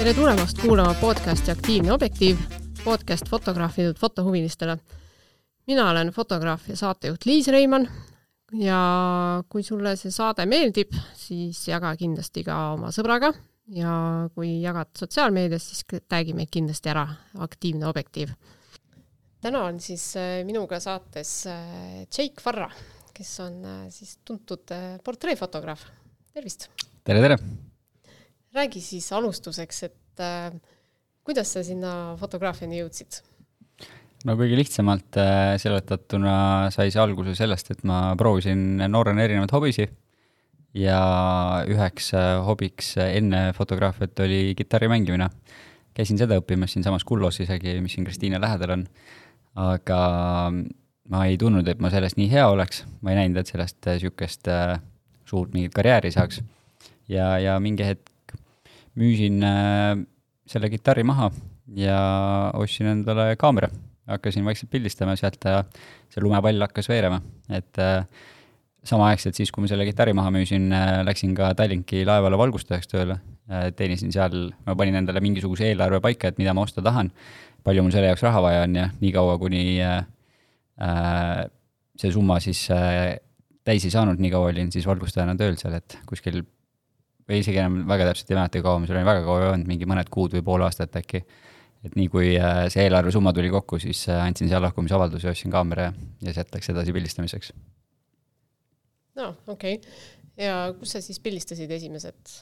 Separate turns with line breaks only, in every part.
tere tulemast kuulama podcasti Aktiivne objektiiv, podcast fotograafidelt fotohuvilistele. mina olen fotograaf ja saatejuht Liis Reimann ja kui sulle see saade meeldib, siis jaga kindlasti ka oma sõbraga ja kui jagad sotsiaalmeedias, siis tag'i meid kindlasti ära, Aktiivne objektiiv. täna on siis äh, minuga saates äh, Jake Farra, kes on äh, siis tuntud portreefotograaf. tervist!
tere, tere!
räägi siis alustuseks, et äh, kuidas sa sinna fotograafiani jõudsid?
no kõige lihtsamalt äh, seletatuna sai see alguse sellest, et ma proovisin noorena erinevaid hobisid ja üheks äh, hobiks enne fotograafiat oli kitarri mängimine. käisin seda õppimas siinsamas Kullos isegi, mis siin Kristiine lähedal on, aga ma ei tundnud, et ma sellest nii hea oleks, ma ei näinud, et sellest niisugust suurt mingit karjääri saaks. ja, ja mingi hetk müüsin äh, selle kitarri maha ja ostsin endale kaamera. hakkasin vaikselt pildistama sealt ja see lumepall hakkas veerema, et äh, samaaegselt siis, kui ma selle kitarri maha müüsin, äh, läksin ka Tallinki laevale valgustajaks tööle. teenisin seal, ma panin endale mingisuguse eelarve paika, et mida ma osta tahan, palju mul selle jaoks raha vaja on ja niikaua, kuni see summa siis täis ei saanud, nii kaua olin siis valgustajana tööl seal, et kuskil või isegi enam väga täpselt ei mäleta, kaua ma seal olin, väga kaua ei olnud, mingi mõned kuud või pool aastat äkki. et nii kui äh, see eelarvesumma tuli kokku, siis äh, andsin seal lahkumisavalduse, ostsin kaamera ja, ja sealt läks edasi pildistamiseks.
no okei okay., ja kus sa siis pildistasid esimesed?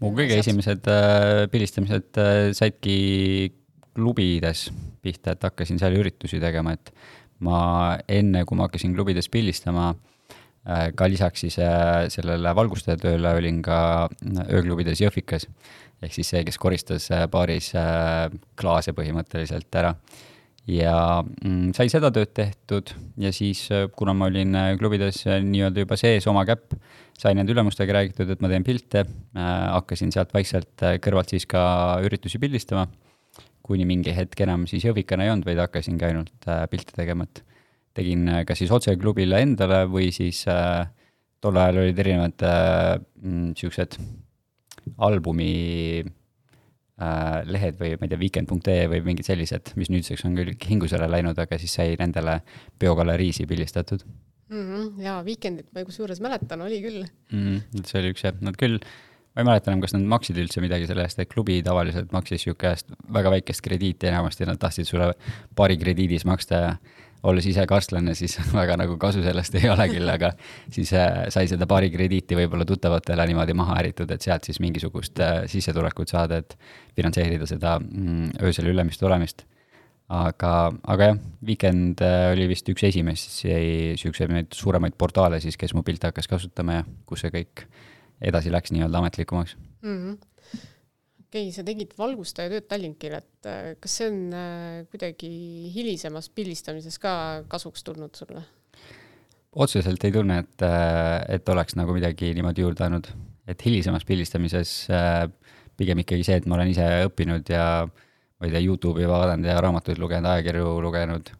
mu kõige asjad? esimesed äh, pildistamised äh, saidki klubides pihta, et hakkasin seal üritusi tegema, et ma enne, kui ma hakkasin klubides pildistama äh,, ka lisaks siis äh, sellele valgustaja tööle olin ka äh, ööklubides Jõhvikas. ehk siis see, kes koristas baaris klaase põhimõtteliselt ära. ja mm, sai seda tööd tehtud ja siis, kuna ma olin klubides nii-öelda juba sees, oma käpp, sai nende ülemustega räägitud, et ma teen pilte, hakkasin sealt vaikselt kõrvalt siis ka üritusi pildistama, kuni mingi hetk enam siis Jõhvikana ei olnud, vaid hakkasingi ainult pilte tegema, et tegin äh, kas siis otse klubile endale või siis äh, tol ajal olid erinevad äh, mm, albumi äh, lehed või ma ei tea, weekend.ee või mingid sellised, mis nüüdseks on küll hingusele läinud, aga siis sai nendele peogaleriisi pildistatud
mm. -hmm, jaa, Weekendit ma kusjuures mäletan, oli küll
mm. -hmm, see oli üks jah, nad küll, ma ei mäleta enam, kas nad maksid üldse midagi selle eest, et klubi tavaliselt maksis niisugust väga väikest krediiti, enamasti nad tahtsid sulle paari krediidis maksta ja olles ise karstlane, siis väga nagu kasu sellest ei ole küll, aga siis äh, sai seda paari krediiti võib-olla tuttavatele niimoodi maha ärritud, et sealt siis mingisugust äh, sissetulekut saada, et finantseerida seda mm, öösel ülemist olemist. aga, aga jah, Weekend äh, oli vist üks esimesi niisuguseid suuremaid portaale siis, kes mu pilte hakkas kasutama ja kus see kõik edasi läks nii-öelda ametlikumaks mm. -hmm
okei okay,, sa tegid valgustaja tööd Tallinkil, et äh, kas see on äh, kuidagi hilisemas pildistamises ka kasuks tulnud sulle?
otseselt ei tunne, et, äh, et oleks nagu midagi niimoodi juurde andnud, et hilisemas pildistamises pigem ikkagi see, et ma olen ise õppinud ja ma ei tea, Youtube'i vaadanud ja raamatuid lugenud, ajakirju lugenud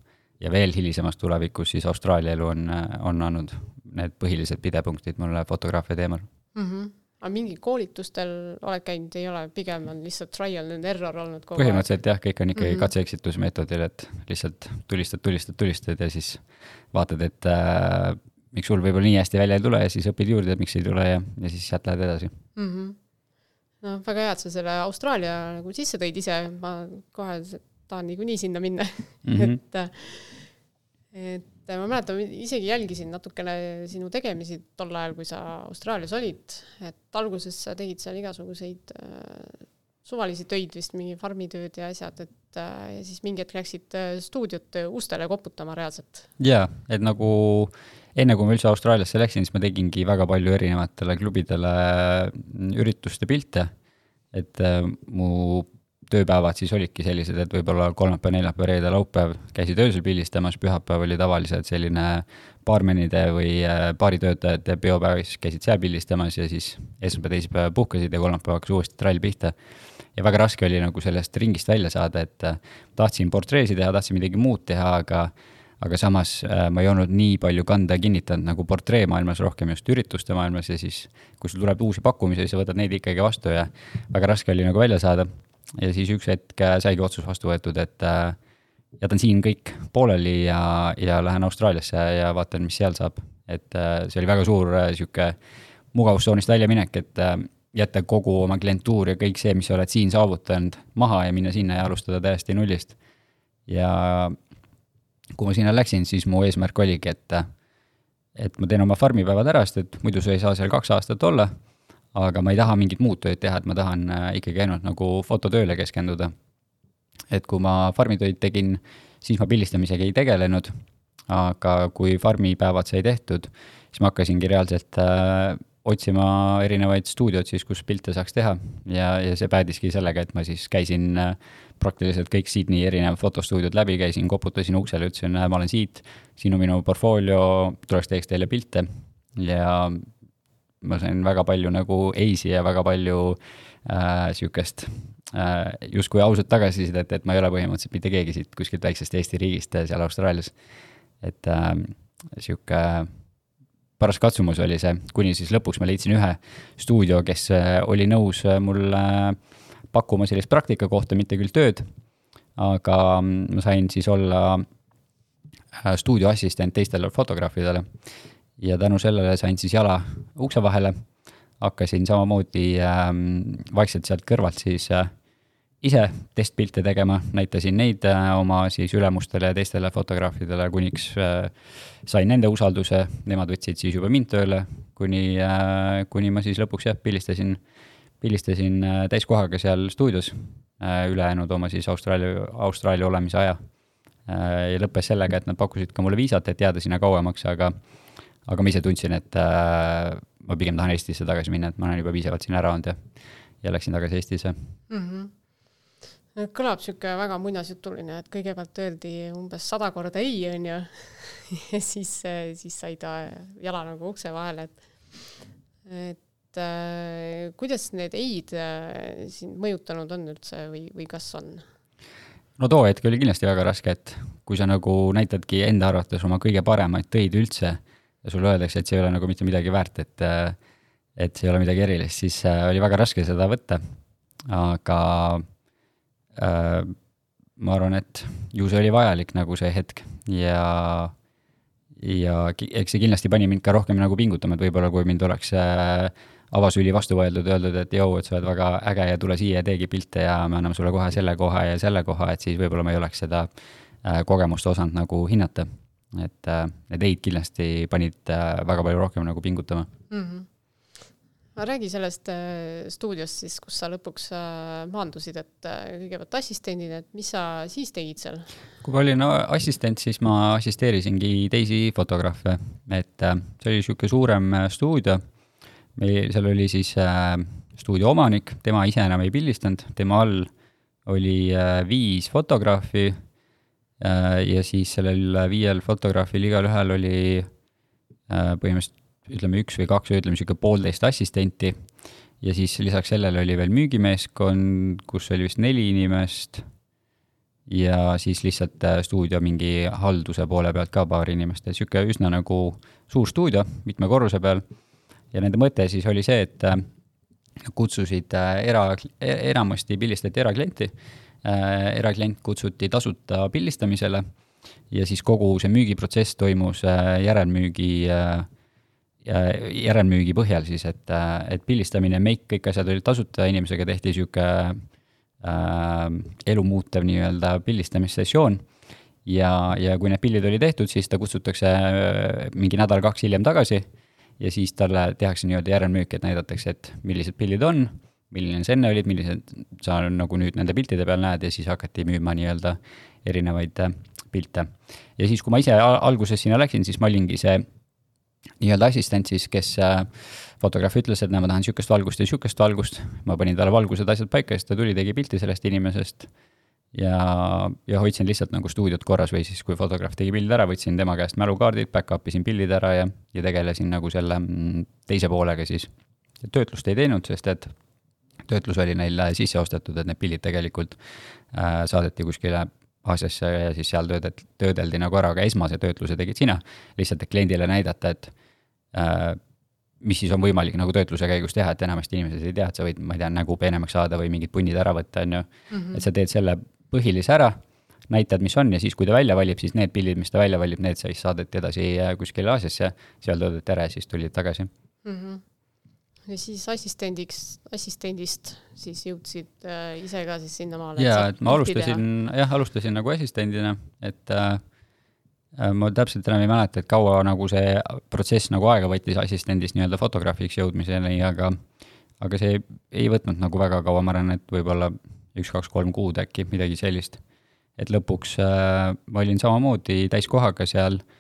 ja veel hilisemas tulevikus siis Austraalia elu on, on andnud need põhilised pidepunktid mulle fotograafia teemal mm.
-hmm aga mingi koolitustel oled käinud, ei ole, pigem on lihtsalt trial and error olnud
kogu põhimõtteliselt aeg. jah, kõik on ikkagi mm -hmm. katse-eksitusmeetodil, et lihtsalt tulistad, tulistad, tulistad ja siis vaatad, et äh, miks sul võib-olla nii hästi välja ei tule ja siis õpid juurde, et miks ei tule ja, ja siis sealt lähed edasi mm. -hmm.
noh, väga hea, et sa selle Austraalia nagu sisse tõid ise, ma kohe tahan niikuinii sinna minna mm, -hmm. et, et et ma mäletan, isegi jälgisin natukene sinu tegemisi tol ajal, kui sa Austraalias olid, et alguses sa tegid seal igasuguseid äh, suvalisi töid vist, mingi farmitööd ja asjad, et äh, ja siis mingi hetk läksid äh, stuudiot ustele koputama reaalselt.
jaa, et nagu enne kui ma üldse Austraaliasse läksin, siis ma tegingi väga palju erinevatele klubidele ürituste pilte, et äh, mu tööpäevad siis olidki sellised, et võib-olla kolmapäev, neljapäev, reede, laupäev käisid öösel pildistamas, pühapäev oli tavaliselt selline baarmenide või äh, baaritöötajate peopäev, siis käisid seal pildistamas ja siis esmaspäev, teisipäev puhkasid ja kolmapäev hakkas uuesti trall pihta. ja väga raske oli nagu sellest ringist välja saada, et äh, tahtsin portreesi teha, tahtsin midagi muud teha, aga aga samas äh, ma ei olnud nii palju kanda kinnitanud nagu portreemaailmas, rohkem just ürituste maailmas ja siis, kui sul tuleb uusi pakkumisi, siis sa võtad neid ikkagi vastu ja väga raske oli nagu välja saada. Ja siis üks hetk äh, saigi otsus vastu võetud, et äh, jätan siin kõik pooleli ja, ja lähen Austraaliasse ja vaatan, mis seal saab. et äh, see oli väga suur sihuke mugavustsoonist väljaminek, et jätta kogu oma klientuur ja kõik see, mis sa oled siin saavutanud, maha ja minna sinna ja alustada täiesti nullist. ja kui ma sinna läksin, siis mu eesmärk oligi, et, et ma teen oma farmipäevad ära, sest et muidu sa ei saa seal kaks aastat olla, aga ma ei taha mingit muud tööd teha, et ma tahan äh, ikkagi ainult nagu fototööle keskenduda. et kui ma farmitöid tegin, siis ma pildistamisega ei tegelenud, aga kui farmipäevad sai tehtud, siis ma hakkasingi reaalselt äh, otsima erinevaid stuudiod siis, kus pilte saaks teha ja, ja see päädiski sellega, et ma siis käisin äh, praktiliselt kõik Sydney erinevad fotostuudiod läbi, käisin, koputasin uksele, ütlesin, ma olen siit, siin on minu portfoolio, tuleks teeks teile pilte ja ma sain väga palju nagu ei-si ja väga palju äh, sihukest äh, justkui ausat tagasisidet, et ma ei ole põhimõtteliselt mitte keegi siit kuskilt väiksest Eesti riigist seal Austraalias. et äh, sihuke paras katsumus oli see, kuni siis lõpuks ma leidsin ühe stuudio, kes äh, oli nõus äh, mulle pakkuma sellist praktikakohta, mitte küll tööd, aga mm, ma sain siis olla äh, stuudioassistent teistele fotograafidele. Ja tänu sellele sain siis jala ukse vahele, hakkasin samamoodi ähm, vaikselt sealt kõrvalt siis äh, ise testpilte tegema, näitasin neid äh, oma siis ülemustele ja teistele fotograafidele, kuniks äh, sain nende usalduse, nemad võtsid siis juba mind tööle, kuni, äh, kuni ma siis lõpuks jah, pildistasin, pildistasin täiskohaga seal stuudios, ülejäänud oma siis Austraalia, Austraalia olemise aja. ja lõppes sellega, et nad pakkusid ka mulle viisat, et jääda sinna kauemaks, aga, aga ma ise tundsin, et ma pigem tahan Eestisse tagasi minna, et ma olen juba piisavalt siin ära olnud ja, ja läksin tagasi Eestisse mm. -hmm
kõlab niisugune väga muinasjutuline, et kõigepealt öeldi umbes sada korda ei, onju. ja siis, siis sai ta jala nagu ukse vahele, et, et äh, kuidas need ei-d äh, sind mõjutanud on üldse või, või kas on?
no too hetk oli kindlasti väga raske, et kui sa nagu näitadki enda arvates oma kõige paremaid töid üldse ja sulle öeldakse, et see ei ole nagu mitte midagi väärt, et äh, et see ei ole midagi erilist, siis äh, oli väga raske seda võtta. aga Äh, ma arvan, et ju see oli vajalik nagu see hetk ja, ja eks see kindlasti pani mind ka rohkem nagu pingutama, et võib-olla kui mind oleks äh, avasüli vastu võetud, öeldud, et jõu, et sa oled väga äge ja tule siia ja teegi pilte ja me anname sulle kohe selle koha ja selle koha, et siis võib-olla ma ei oleks seda äh, kogemust osanud nagu hinnata. Et need ei-d kindlasti panid väga palju rohkem nagu pingutama mm. -hmm
aga räägi sellest äh, stuudiost siis, kus sa lõpuks äh, maandusid, et äh, kõigepealt assistendina, et mis sa siis tegid seal?
kui ma olin assistent, siis ma assisteerisingi teisi fotograafe, et see oli niisugune suurem stuudio. meil, seal oli siis stuudio omanik, tema ise enam ei pildistanud, tema all oli viis fotograafi. Ja siis sellel viiel fotograafil igalühel oli põhimõtteliselt ütleme, üks või kaks või ütleme, niisugune poolteist assistenti. ja siis lisaks sellele oli veel müügimeeskond, kus oli vist neli inimest. ja siis lihtsalt äh, stuudio mingi halduse poole pealt ka paar inimest, et niisugune üsna nagu suur stuudio mitme korruse peal. ja nende mõte siis oli see, et äh, kutsusid äh, era, e-, enamasti pildistati eraklienti. Eraklient kutsuti tasuta pildistamisele ja siis kogu see müügiprotsess toimus järelmüügi äh, järelmüügi põhjal siis, et, et pildistamine, meik, kõik asjad olid tasuta, inimesega tehti niisugune äh, elumuutev nii-öelda pildistamissessioon. Ja, ja kui need pildid oli tehtud, siis ta kutsutakse äh, mingi nädal-kaks hiljem tagasi ja siis talle tehakse nii-öelda järelmüük, et näidatakse, et millised pildid on, milline sa enne olid, millised sa nagu nüüd nende piltide peal näed ja siis hakati müüma nii-öelda erinevaid äh, pilte. ja siis, kui ma ise alguses sinna läksin, siis ma olingi see nii-öelda assistent siis, kes äh, fotograaf ütles, et näe, ma tahan niisugust valgust ja niisugust valgust, ma panin talle valgused, asjad paika ja siis ta tuli, tegi pilti sellest inimesest ja, ja hoidsin lihtsalt nagu stuudiot korras või siis, kui fotograaf tegi pildi ära, võtsin tema käest mälukaardid, back-up isin pildid ära ja, ja tegelesin nagu selle mm, teise poolega siis. töötlust ei teinud, sest et töötlus oli neil sisse ostetud, et need pildid tegelikult äh, saadeti kuskile Aasiasse ja siis seal töödet-, töödeldi nagu ära, aga esmase töötluse tegid sina, lihtsalt et kliendile näidata, et äh, mis siis on võimalik nagu töötluse käigus teha, et enamasti inimesed ei tea, et sa võid, ma ei tea, nägu peenemaks saada või mingid punnid ära võtta, on ju.
Mhm.
et sa teed selle põhilise ära, näitad, mis on ja siis, kui ta välja valib, siis need pildid, mis ta välja valib, need siis saadeti edasi äh, kuskile Aasiasse, seal toodeti ära ja siis tulid tagasi.
Mhm. Ja siis assistendiks, assistendist siis jõudsid äh, ise ka siis sinnamaale.
jaa, et ma alustasin, jah, alustasin nagu assistendina, et äh, äh, ma täpselt enam ei mäleta, et kaua nagu see protsess nagu aega võttis assistendist nii-öelda fotograafiks jõudmiseni, aga aga see ei võtnud nagu väga kaua, ma arvan, et võib-olla üks-kaks-kolm kuud äkki, midagi sellist. et lõpuks äh, ma olin samamoodi täiskohaga seal äh,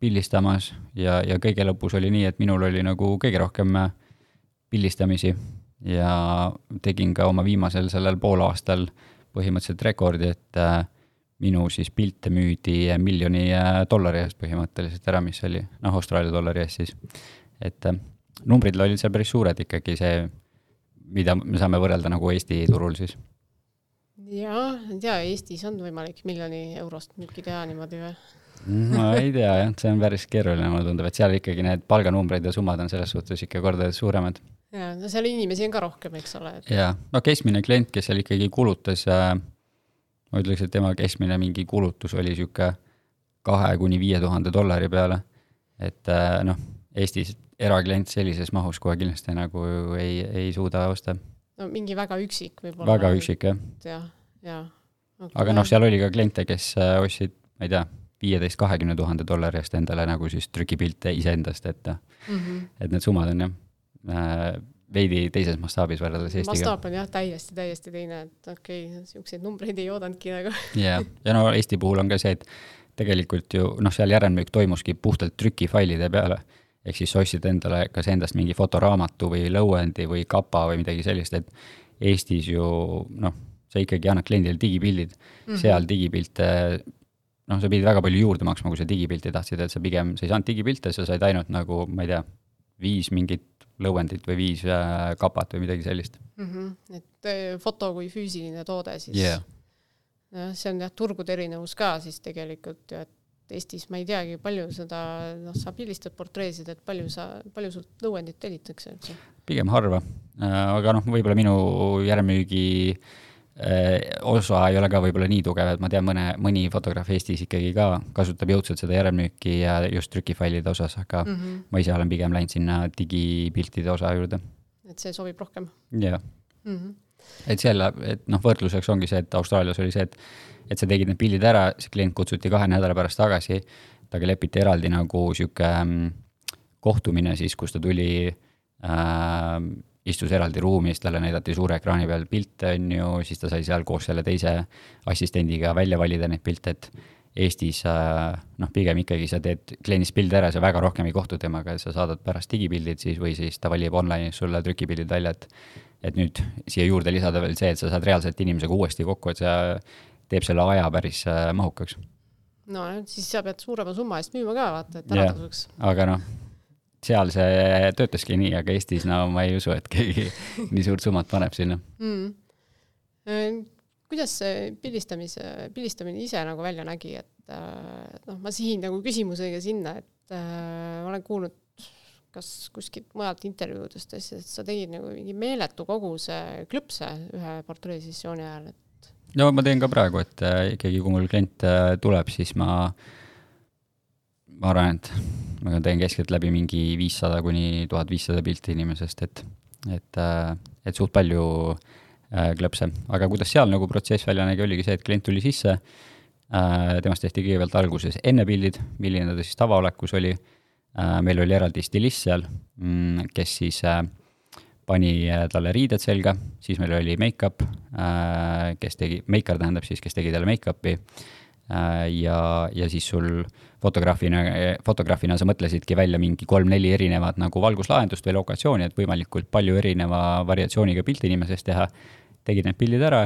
pildistamas ja, ja kõige lõpus oli nii, et minul oli nagu kõige rohkem äh, pildistamisi ja tegin ka oma viimasel sellel poolaastal põhimõtteliselt rekordi, et äh, minu siis pilte müüdi miljoni äh, dollari eest põhimõtteliselt ära, mis oli, noh, Austraalia dollari eest siis. et äh, numbrid olid seal päris suured ikkagi, see, mida me saame võrrelda nagu Eesti turul siis.
jaa, ei tea, Eestis on võimalik miljoni eurost müüki teha niimoodi või?
Ma ei tea jah, see on päris keeruline, mulle tundub, et seal ikkagi need palganumbrid ja summad on selles suhtes ikka kordades suuremad.
jaa, no seal inimesi on ka rohkem, eks ole et....
jaa, no keskmine klient, kes seal ikkagi kulutas äh,, ma ütleks, et tema keskmine mingi kulutus oli sihuke kahe kuni viie tuhande dollari peale. et äh, noh, Eestis eraklient sellises mahus kohe kindlasti nagu ei, ei suuda osta.
no mingi väga üksik võib-olla.
väga üksik jah.
jah,
okay.. aga noh, seal oli ka kliente, kes äh, ostsid, ma ei tea, viieteist, kahekümne tuhande dollari eest endale nagu siis trükipilte iseendast, et mm,
-hmm.
et need summad on jah äh, veidi teises mastaabis võrreldes Eestiga.
mastaap on jah, täiesti, täiesti teine, et okei okay,, niisuguseid numbreid ei oodanudki nagu.
jah, ja no Eesti puhul on ka see, et tegelikult ju noh, seal järelmüük toimuski puhtalt trükifailide peale. ehk siis sa ostsid endale kas endast mingi fotoraamatu või lõuendi või kapa või midagi sellist, et Eestis ju noh, sa ikkagi annad kliendile digipildid mm, -hmm. seal digipilte noh, sa pidid väga palju juurde maksma, kui sa digipilti tahtsid, et sa pigem, sa ei saanud digipilte, sa said ainult nagu, ma ei tea, viis mingit lõuendit või viis äh, kapat või midagi sellist
mm. -hmm. et äh, foto kui füüsiline toode siis
yeah..
jah, see on jah, turgude erinevus ka siis tegelikult ju, et Eestis ma ei teagi, palju seda, noh, sa pildistad portreesid, et palju sa, palju sult lõuendit tellitakse üldse?
pigem harva, aga noh, võib-olla minu järelmüügi osa ei ole ka võib-olla nii tugev, et ma tean, mõne, mõni fotograaf Eestis ikkagi ka kasutab jõudsalt seda järelmüüki ja just trükifailide osas, aga mm -hmm. ma ise olen pigem läinud sinna digipiltide osa juurde.
et see sobib rohkem?
jah
mm. -hmm.
et selle, et noh, võrdluseks ongi see, et Austraalias oli see, et, et sa tegid need pildid ära, see klient kutsuti kahe nädala pärast tagasi, temaga lepiti eraldi nagu sihuke mm, kohtumine siis, kus ta tuli äh, istus eraldi ruumis, talle näidati suure ekraani peal pilte, on ju, siis ta sai seal koos selle teise assistendiga välja valida neid pilte, et Eestis noh, pigem ikkagi sa teed kliendist pildi ära, sa väga rohkem ei kohtu temaga, sa saadad pärast digipildid siis või siis ta valib online'is sulle trükipildid välja, et et nüüd siia juurde lisada veel see, et sa saad reaalselt inimesega uuesti kokku, et see teeb selle aja päris äh, mahukaks.
no siis sa pead suurema summa eest müüma ka, vaata, et ära tasuks.
aga noh seal see töötaski nii, aga Eestis no ma ei usu, et keegi nii suurt summat paneb sinna.
Mm.. kuidas see pildistamise, pildistamine ise nagu välja nägi, et äh, noh, ma sihin nagu küsimusega sinna, et äh, ma olen kuulnud kas kuskilt mujalt intervjuudest asjadest, et sa tegid nagu mingi meeletu koguse klõpse ühe portreesessiooni ajal, et
no ma teen ka praegu, et äh, ikkagi, kui mul klient äh, tuleb, siis ma, ma arvan, et ma teen keskeltläbi mingi viissada kuni tuhat viissada pilti inimesest, et, et, et suht palju äh, klõpse, aga kuidas seal nagu protsess välja nägi, oligi see, et klient tuli sisse äh,, temast tehti kõigepealt alguses enne pildid, milline ta siis tavaolekus oli. Äh,, meil oli eraldi stilist seal, mm, kes siis pani talle riided selga, siis meil oli make-up, kes tegi, maker tähendab siis, kes tegi talle make-up'i ja, ja siis sul fotograafina, fotograafina sa mõtlesidki välja mingi kolm-neli erinevat nagu valguslahendust või lokatsiooni, et võimalikult palju erineva variatsiooniga pilte inimesest teha. tegid need pildid ära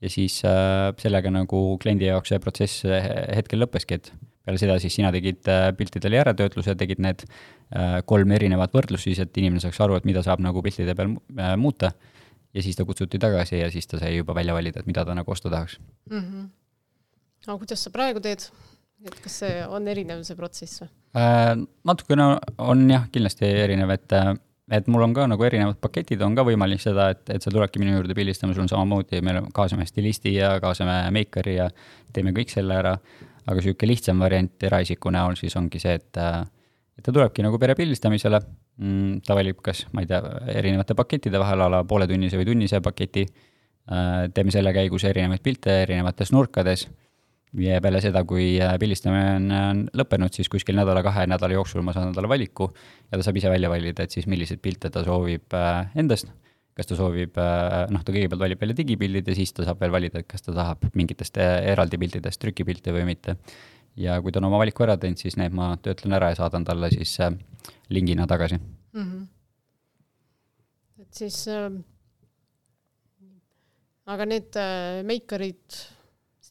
ja siis äh, sellega nagu kliendi jaoks see protsess hetkel lõppeski, et peale seda siis sina tegid äh, piltidele järeltöötluse, tegid need äh, kolm erinevat võrdlust siis, et inimene saaks aru, et mida saab nagu piltide peal äh, muuta. ja siis ta kutsuti tagasi ja siis ta sai juba välja valida, et mida ta nagu osta tahaks
mm. -hmm aga kuidas sa praegu teed? et kas see on erinev, see protsess või?
Äh, natukene on jah, kindlasti erinev, et, et mul on ka nagu erinevad paketid, on ka võimalik seda, et, et sa tuledki minu juurde pildistama, sul on samamoodi, me kaasame stilisti ja kaasame meikari ja teeme kõik selle ära. aga niisugune lihtsam variant eraisiku näol siis ongi see, et, et ta tulebki nagu pere pildistamisele mm,. ta valib, kas, ma ei tea, erinevate pakettide vahel a la pooletunnise või tunnise paketi. Äh, teeme selle käigus erinevaid pilte erinevates nurkades ja peale seda, kui äh, pildistamine on, lõppenud, siis kuskil nädala-kahe nädala jooksul ma saan talle valiku ja ta saab ise välja valida, et siis milliseid pilte ta soovib äh, endast. kas ta soovib, äh, noh, ta kõigepealt valib välja digipildid ja siis ta saab veel valida, et kas ta tahab mingitest eraldi piltidest trükipilte või mitte. ja kui ta on oma valiku ära teinud, siis need ma töötlen ära ja saadan talle siis lingina tagasi mm. -hmm.
et siis äh, aga need äh, meikarid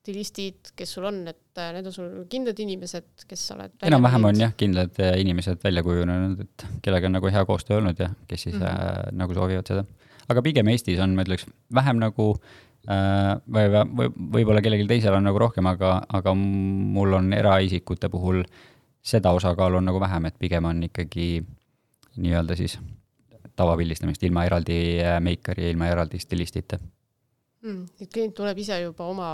stilistid, kes sul on, et äh, need on sul kindlad inimesed, kes sa oled
enam-vähem on jah, kindlad äh, inimesed välja kujunenud, et kellega on nagu hea koostöö olnud ja kes siis mm -hmm. äh, nagu soovivad seda. aga pigem Eestis on, ma ütleks, vähem nagu äh, või, või võib-olla kellelgi teisel on nagu rohkem, aga, aga mul on eraisikute puhul seda osakaalu on nagu vähem, et pigem on ikkagi nii-öelda siis tavapildistamist ilma eraldi äh, meikari ja ilma eraldi stilistita
mm,. et klient tuleb ise juba oma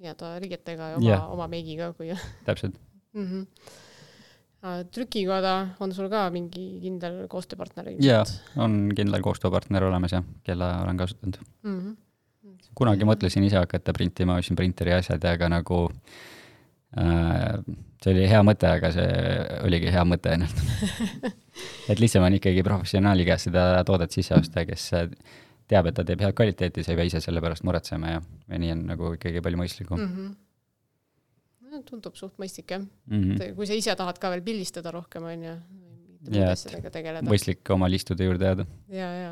nii-öelda riietega ja oma yeah., oma meigiga, kui
täpselt
mm. -hmm. trükikoda on sul ka mingi kindel koostööpartner?
jaa, on kindel koostööpartner olemas jah, kelle olen kasutanud mm. -hmm. kunagi mõtlesin ise hakata printima, ostsin printeri asjad ja aga nagu äh, see oli hea mõte, aga see oligi hea mõte ainult et lihtsam on ikkagi professionaali käest seda toodet sisse osta, kes teab, et ta teeb head kvaliteeti, sa ei pea ise selle pärast muretsema ja, ja nii on nagu ikkagi palju mõistlikum mm. -hmm
tundub suht mõistlik jah mm, -hmm. kui sa ise tahad ka veel pildistada rohkem, on ju,
ja asjadega tegeleda. mõistlik oma listude juurde jääda.
ja, ja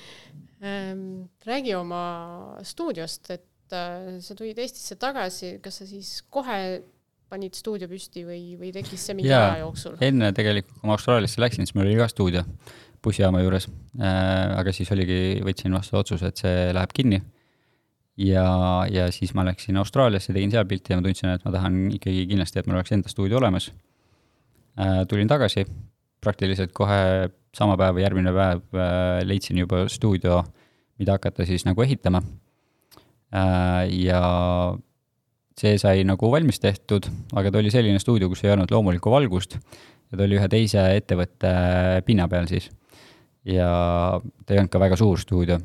ähm, räägi oma stuudiost, et äh, sa tulid Eestisse tagasi, kas sa siis kohe panid stuudio püsti või, või tekkis see mingi aja jooksul?
enne tegelikult, kui ma Austraaliasse läksin, siis mul oli ka stuudio bussijaama juures. Äh, aga siis oligi, võtsin vastu otsuse, et see läheb kinni. ja, ja siis ma läksin Austraaliasse, tegin seal pilti ja ma tundsin, et ma tahan ikkagi kindlasti, et mul oleks enda stuudio olemas. Äh, tulin tagasi, praktiliselt kohe sama päev või järgmine päev äh, leidsin juba stuudio, mida hakata siis nagu ehitama. ja see sai nagu valmis tehtud, aga ta oli selline stuudio, kus ei olnud loomulikku valgust ja ta oli ühe teise ettevõtte pinna peal siis ja ta ei olnud ka väga suur stuudio.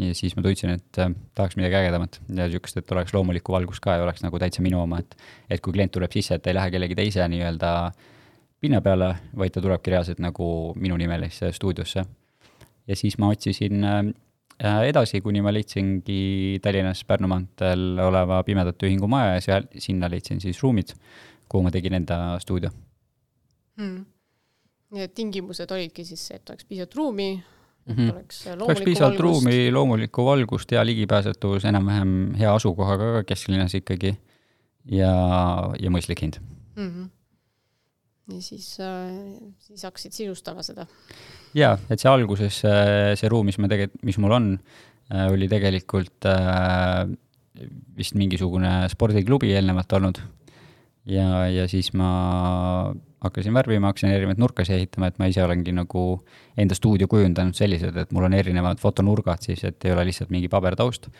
ja siis ma tundsin, et äh, tahaks midagi ägedamat ja niisugust, et oleks loomulikku valgust ka ja oleks nagu täitsa minu oma, et et kui klient tuleb sisse, et ta ei lähe kellegi teise nii-öelda pinna peale, vaid ta tulebki reaalselt nagu minu nimelisse stuudiosse. ja siis ma otsisin äh, edasi, kuni ma leidsingi Tallinnas Pärnu maanteel oleva Pimedate Ühingu maja ja seal, sinna leidsin siis ruumid, kuhu ma tegin enda stuudio
hmm need tingimused olidki siis see, et oleks piisavalt ruumi
mm, -hmm. oleks oleks piisavalt ruumi, loomulikku valgust, hea ligipääsetavus, enam-vähem hea asukohaga ka kesklinnas ikkagi ja, ja mõistlik hind mm. -hmm.
ja siis äh,, siis hakkasid sisustama seda?
jaa, et see alguses, äh, see ruum, mis me tegelikult, mis mul on, äh, oli tegelikult vist mingisugune spordiklubi eelnevalt olnud. ja, ja siis ma hakkasin värvima, hakkasin erinevaid nurkasid ehitama, et ma ise olengi nagu enda stuudio kujundanud sellised, et mul on erinevad fotonurgad siis, et ei ole lihtsalt mingi pabertaust,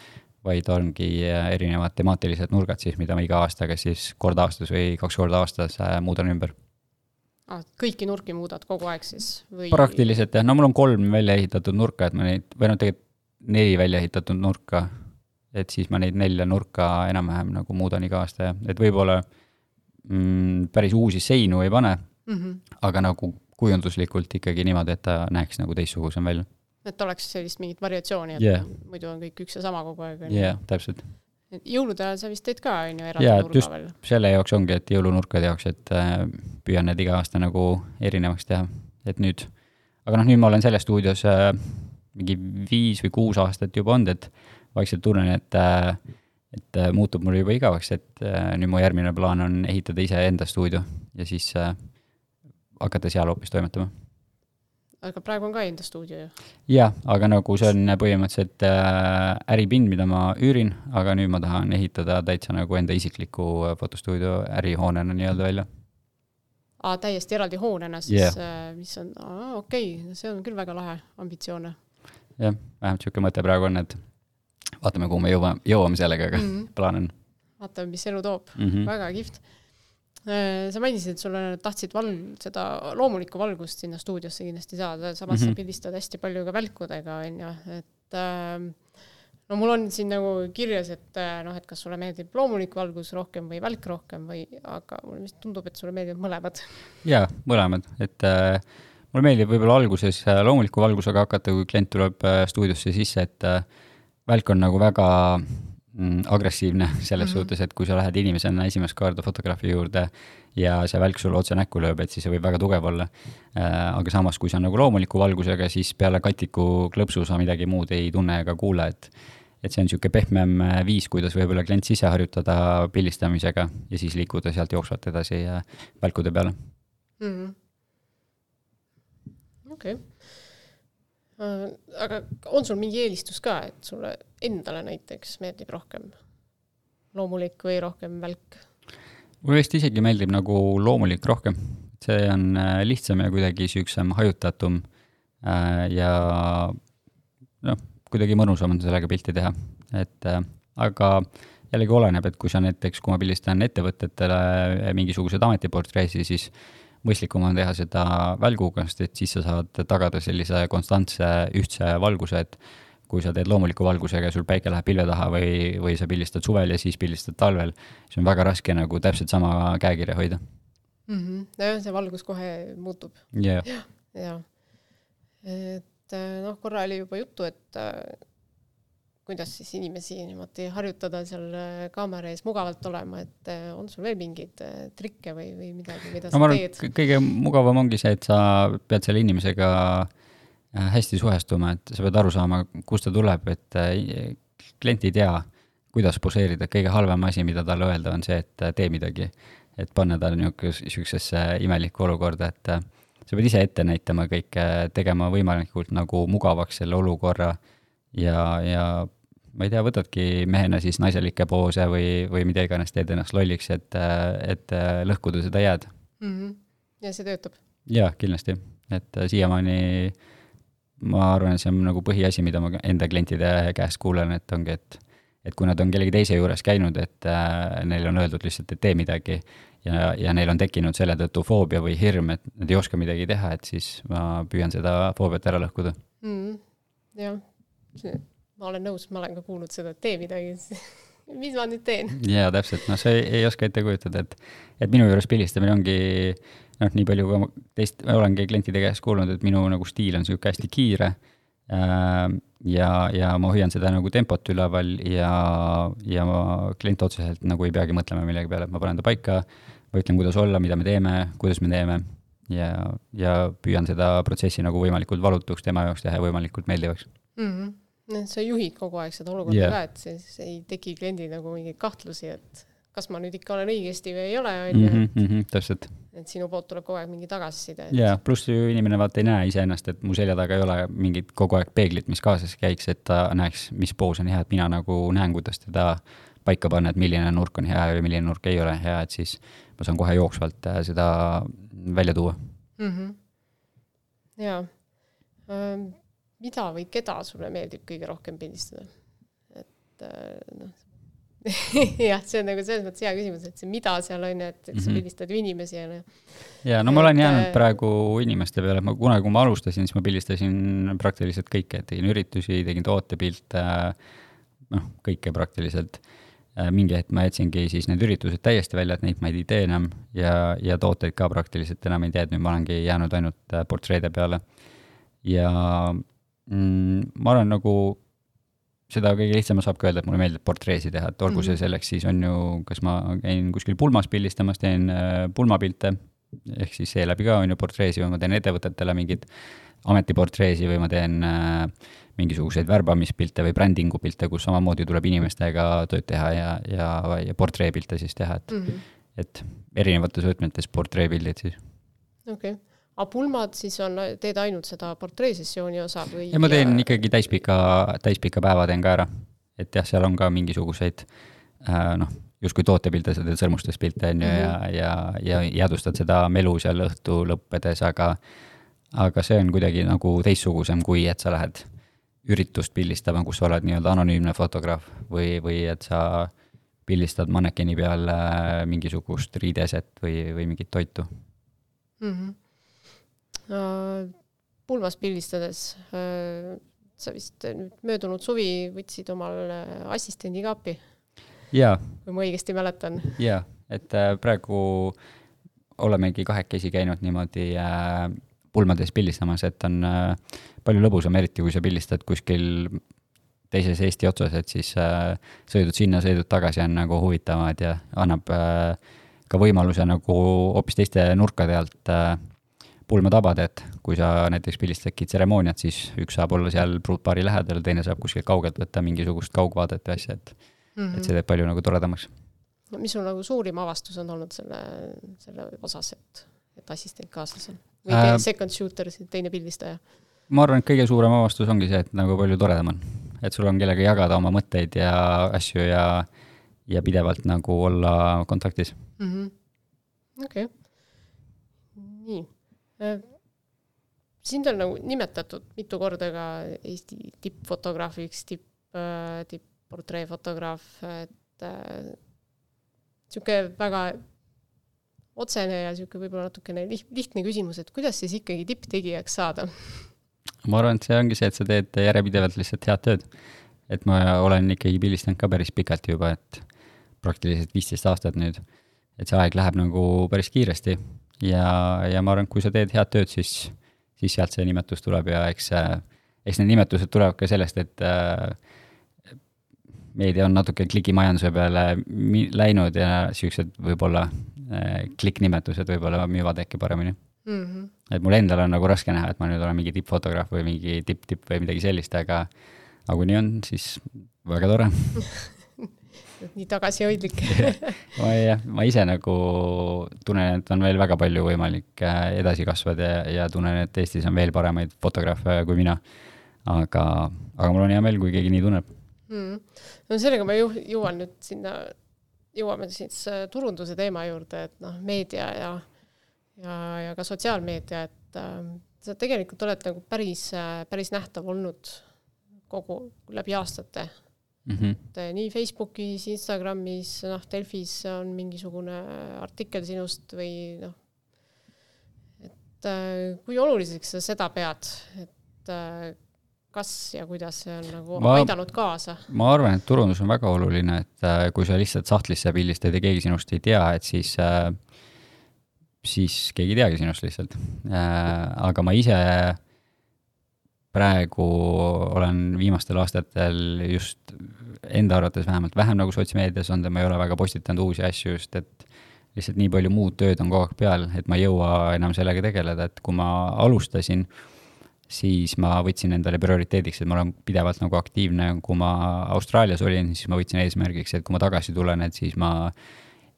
vaid ongi äh, erinevad temaatilised nurgad siis, mida ma iga aastaga siis kord aastas või kaks korda aastas äh, muudan ümber
ah,. kõiki nurki muudad kogu aeg siis
või? praktiliselt jah, no mul on kolm välja ehitatud nurka, et ma neid, või noh, tegelikult neli välja ehitatud nurka, et siis ma neid nelja nurka enam-vähem nagu muudan iga aasta ja et võib-olla mm, päris uusi seinu ei pane mm, -hmm. aga nagu kujunduslikult ikkagi niimoodi, et ta näeks nagu teistsugusem välja.
et oleks sellist mingit variatsiooni, et
yeah.
muidu on kõik üks ja sama kogu aeg.
jah yeah,, täpselt.
jõulude ajal sa vist teed ka, on ju, eraldi yeah, nurga veel?
selle jaoks ongi, et jõulunurkade jaoks, et äh, püüan need iga aasta nagu erinevaks teha, et nüüd, aga noh, nüüd ma olen selles stuudios äh, mingi viis või kuus aastat juba olnud, et vaikselt tunnen, et äh, et äh, muutub mulle juba igavaks, et äh, nüüd mu järgmine plaan on ehitada iseenda stuudio ja siis äh, hakata seal hoopis toimetama.
aga praegu on ka enda stuudio ju.
jah, aga nagu see on põhimõtteliselt äripind, mida ma üürin, aga nüüd ma tahan ehitada täitsa nagu enda isikliku fotostuudio ärihoonena nii-öelda välja.
aa, täiesti eraldi hoonena siis yeah., mis on, okei okay,, see on küll väga lahe, ambitsioone.
jah, vähemalt niisugune mõte praegu on, et vaatame, kuhu me jõuame, jõuame sellega, aga mm -hmm. plaan on.
vaatame, mis elu toob mm, -hmm. väga kihvt Äh, sa mainisid, et sulle tahtsid val-, seda loomulikku valgust sinna stuudiosse kindlasti saada, samas mm -hmm. sa mhm. pildistad hästi palju ka välkudega, on ju, et äh, no mul on siin nagu kirjas, et äh, noh, et kas sulle meeldib loomulik valgus rohkem või välk rohkem või, aga mulle vist tundub, et sulle meeldivad mõlemad.
jaa, mõlemad, et äh, mulle meeldib võib-olla alguses äh, loomuliku valgusega hakata, kui klient tuleb äh, stuudiosse sisse, et äh, välk on nagu väga Mm, agressiivne selles mm -hmm. suhtes, et kui sa lähed inimesena esimest korda fotograafi juurde ja see välk sulle otse näkku lööb, et siis see võib väga tugev olla. Äh, aga samas, kui see on nagu loomuliku valgusega, siis peale katiku klõpsu sa midagi muud ei tunne ega kuule, et et see on niisugune pehmem äh, viis, kuidas võib-olla klient sisse harjutada pildistamisega ja siis liikuda sealt jooksvalt edasi välkude peale
-hmm.. okei aga on sul mingi eelistus ka, et sulle endale näiteks meeldib rohkem loomulik või rohkem välk?
mulle vist isegi meeldib nagu loomulik rohkem, see on äh, lihtsam ja kuidagi siuksem hajutatum äh, ja noh, kuidagi mõnusam on sellega pilti teha, et aga jällegi oleneb, et kui sa näiteks, kui ma pildistan ettevõtetele mingisuguseid ametiportreesid, siis mõistlikum on teha seda välguga, sest et siis sa saad tagada sellise konstantse ühtse valguse, et kui sa teed loomuliku valgusega ja sul päike läheb pilve taha või, või sa pildistad suvel ja siis pildistad talvel, siis on väga raske nagu täpselt sama käekirja hoida
mm. -hmm. nojah, see valgus kohe muutub
yeah..
jah, et noh, korra oli juba juttu, et kuidas siis inimesi niimoodi harjutada seal äh, kaamera ees mugavalt olema, et äh, on sul veel mingeid äh, trikke või, või midagi, mida no, sa teed?
kõige mugavam ongi see, et sa pead selle inimesega hästi suhestuma, et sa pead aru saama, kust ta tuleb, et klient ei tea, kuidas poseerida, kõige halvem asi, mida talle öelda, on see, et tee midagi. et panna ta niisugusesse imelikku olukorda, et sa pead ise ette näitama kõike, tegema võimalikult nagu mugavaks selle olukorra ja, ja ma ei tea, võtadki mehena siis naiselikke poose või, või mida iganes, teed ennast lolliks, et, et lõhkuda seda jääd
mm. -hmm. ja see töötab?
jaa, kindlasti, et siiamaani ma arvan, et see on nagu põhiasi, mida ma enda klientide käest kuulen, et ongi, et et kui nad on kellegi teise juures käinud, et äh, neile on öeldud lihtsalt, et tee midagi ja, ja neil on tekkinud selle tõttu foobia või hirm, et nad ei oska midagi teha, et siis ma püüan seda foobiat ära lõhkuda
mm. jah, ma olen nõus, ma olen ka kuulnud seda, et tee midagi mis ma nüüd teen?
jaa, täpselt, noh, sa ei, ei oska ette kujutada, et, et minu juures pildistamine ongi noh, nii palju kui ma teist, olengi klientide käest kuulnud, et minu nagu stiil on niisugune hästi kiire äh, ja, ja ma hoian seda nagu tempot üleval ja, ja ma klient otseselt nagu ei peagi mõtlema millegi peale, et ma panen ta paika, ma ütlen, kuidas olla, mida me teeme, kuidas me teeme ja, ja püüan seda protsessi nagu võimalikult valutuks tema jaoks teha ja võimalikult meeldivaks
mm. -hmm sa juhid kogu aeg seda olukorda yeah. ka, et siis ei teki kliendil nagu mingeid kahtlusi, et kas ma nüüd ikka olen õigesti või ei ole, on ju,
et mhm, täpselt.
et sinu poolt tuleb kogu aeg mingi tagasiside
et.... jaa, pluss ju inimene vaata ei näe iseennast, et mu selja taga ei ole mingit kogu aeg peeglit, mis kaasas käiks, et ta näeks, mis poos on hea, et mina nagu näen, kuidas teda paika panna, et milline nurk on hea ja milline nurk ei ole hea, et siis ma saan kohe jooksvalt äh, seda välja tuua
mm. -hmm. jaa mida või keda sulle meeldib kõige rohkem pildistada? et äh, noh jah, see on nagu selles mõttes hea küsimus, et see mida seal on ju, et, et sa mhm. pildistad ju inimesi ja noh.
ja no ma olen jäänud äh, praegu inimeste peale, ma kunagi, kui ma alustasin, siis ma pildistasin praktiliselt kõike, tegin üritusi, tegin tootepilte, noh, kõike praktiliselt. Äh, mingi hetk ma jätsingi siis need üritused täiesti välja, et neid ma ei tee enam ja, ja tooteid ka praktiliselt enam ei tee, et nüüd ma olengi jäänud ainult portreede peale. ja mm,? ma olen nagu, seda kõige lihtsam saab ka öelda, et mulle meeldib portreesi teha, et olgu see mhm. selleks siis on ju, kas ma käin kuskil pulmas pildistamas, teen äh, pulmapilte, ehk siis seeläbi ka on ju portreesi või ma teen ettevõtetele mingeid ametiportreesi või ma teen äh, mingisuguseid värbamispilte või brändingu pilte, kus samamoodi tuleb inimestega tööd teha ja, ja, ja portreepilte siis teha, et mm, -hmm. et erinevates võtmetes portreepildid siis.
okei okay., aga pulmad siis on, teed ainult seda portreesessiooni osa või?
ei, ma teen ikkagi täispika, täispika päeva teen ka ära. et jah, seal on ka mingisuguseid äh, noh, justkui tootepilte, sa teed sõrmustest pilte, on ju, ja, mhm. ja, ja jäädvustad seda melu seal õhtu lõppedes, aga aga see on kuidagi nagu teistsugusem, kui et sa lähed üritust pildistama, kus sa oled nii-öelda anonüümne fotograaf või, või et sa pildistad mannekeni peal äh, mingisugust riideeset või, või mingit toitu mm. -hmm
pulmas pildistades äh, sa vist nüüd möödunud suvi võtsid omal assistendi ka appi?
jaa.
kui ma õigesti mäletan.
jaa, et äh, praegu olemegi kahekesi käinud niimoodi äh, pulmades pildistamas, et on palju lõbusam, eriti kui sa pildistad kuskil teises Eesti otsas, et siis sõidud sinna, sõidud tagasi on nagu huvitavad ja annab ka võimaluse nagu hoopis teiste nurkade alt pulma tabada, et kui sa näiteks pildistadki tseremooniat, siis üks saab olla seal pruutpaari lähedal, teine saab kuskilt kaugelt võtta mingisugust kaugvaadet või asja, et mm, -hmm. et see teeb palju nagu toredamaks.
no mis sul nagu suurim avastus on olnud selle, selle osas, et, et assistent kaasas on? või äh, second shooter, teine pildistaja?
ma arvan, et kõige suurem avastus ongi see, et nagu palju toredam on. et sul on kellega jagada oma mõtteid ja asju ja, ja pidevalt nagu olla kontaktis.
-hmm. okei sind on nagu nimetatud mitu korda ka Eesti tippfotograafiks, tipp, äh, tipp-portreefotograaf, et äh, niisugune väga otsene ja niisugune võib-olla natukene liht-, lihtne küsimus, et kuidas siis ikkagi tipptegijaks saada?
ma arvan, et see ongi see, et sa teed järjepidevalt lihtsalt head tööd. et ma olen ikkagi pildistanud ka päris pikalt juba, et praktiliselt viisteist aastat nüüd. et see aeg läheb nagu päris kiiresti ja, ja ma arvan, et kui sa teed head tööd, siis, siis sealt see nimetus tuleb ja eks, eks need nimetused tulevad ka sellest, et äh, meedia on natuke klikimajanduse peale läinud ja siuksed võib-olla äh, klikknimetused võib-olla müüvad äkki paremini mm. -hmm. et mul endal on nagu raske näha, et ma nüüd olen mingi tippfotograaf või mingi tipp-tipp või midagi sellist, aga aga kui nii on, siis väga tore
nii tagasihoidlik.
Ma jah, ma ise nagu tunnen, et on veel väga palju võimalik äh, edasi kasvada ja, ja tunnen, et Eestis on veel paremaid fotograafe kui mina. aga, aga mul on hea meel, kui keegi nii tunneb.
Mm.. no sellega ma ju-, jõuan nüüd sinna, jõuame siis äh, turunduse teema juurde, et noh, meedia ja ja, ja ka sotsiaalmeedia, et äh, sa tegelikult oled nagu päris äh,, päris nähtav olnud kogu, läbi aastate mm. -hmm. et nii Facebookis, Instagramis, noh, Delfis on mingisugune artikkel sinust või noh, et äh, kui oluliseks sa seda pead, et äh, kas ja kuidas see on nagu ma, aidanud kaasa?
ma arvan, et turundus on väga oluline, et kui sa lihtsalt sahtlisse pildistad ja keegi sinust ei tea, et siis äh, siis keegi ei teagi sinust lihtsalt äh,. aga ma ise äh, praegu olen viimastel aastatel just enda arvates vähemalt vähem nagu sotsmeedias olnud ja ma ei ole väga postitanud uusi asju just, et lihtsalt nii palju muud tööd on kogu aeg peal, et ma ei jõua enam sellega tegeleda, et kui ma alustasin, siis ma võtsin endale prioriteediks, et ma olen pidevalt nagu aktiivne, kui ma Austraalias olin, siis ma võtsin eesmärgiks, et kui ma tagasi tulen, et siis ma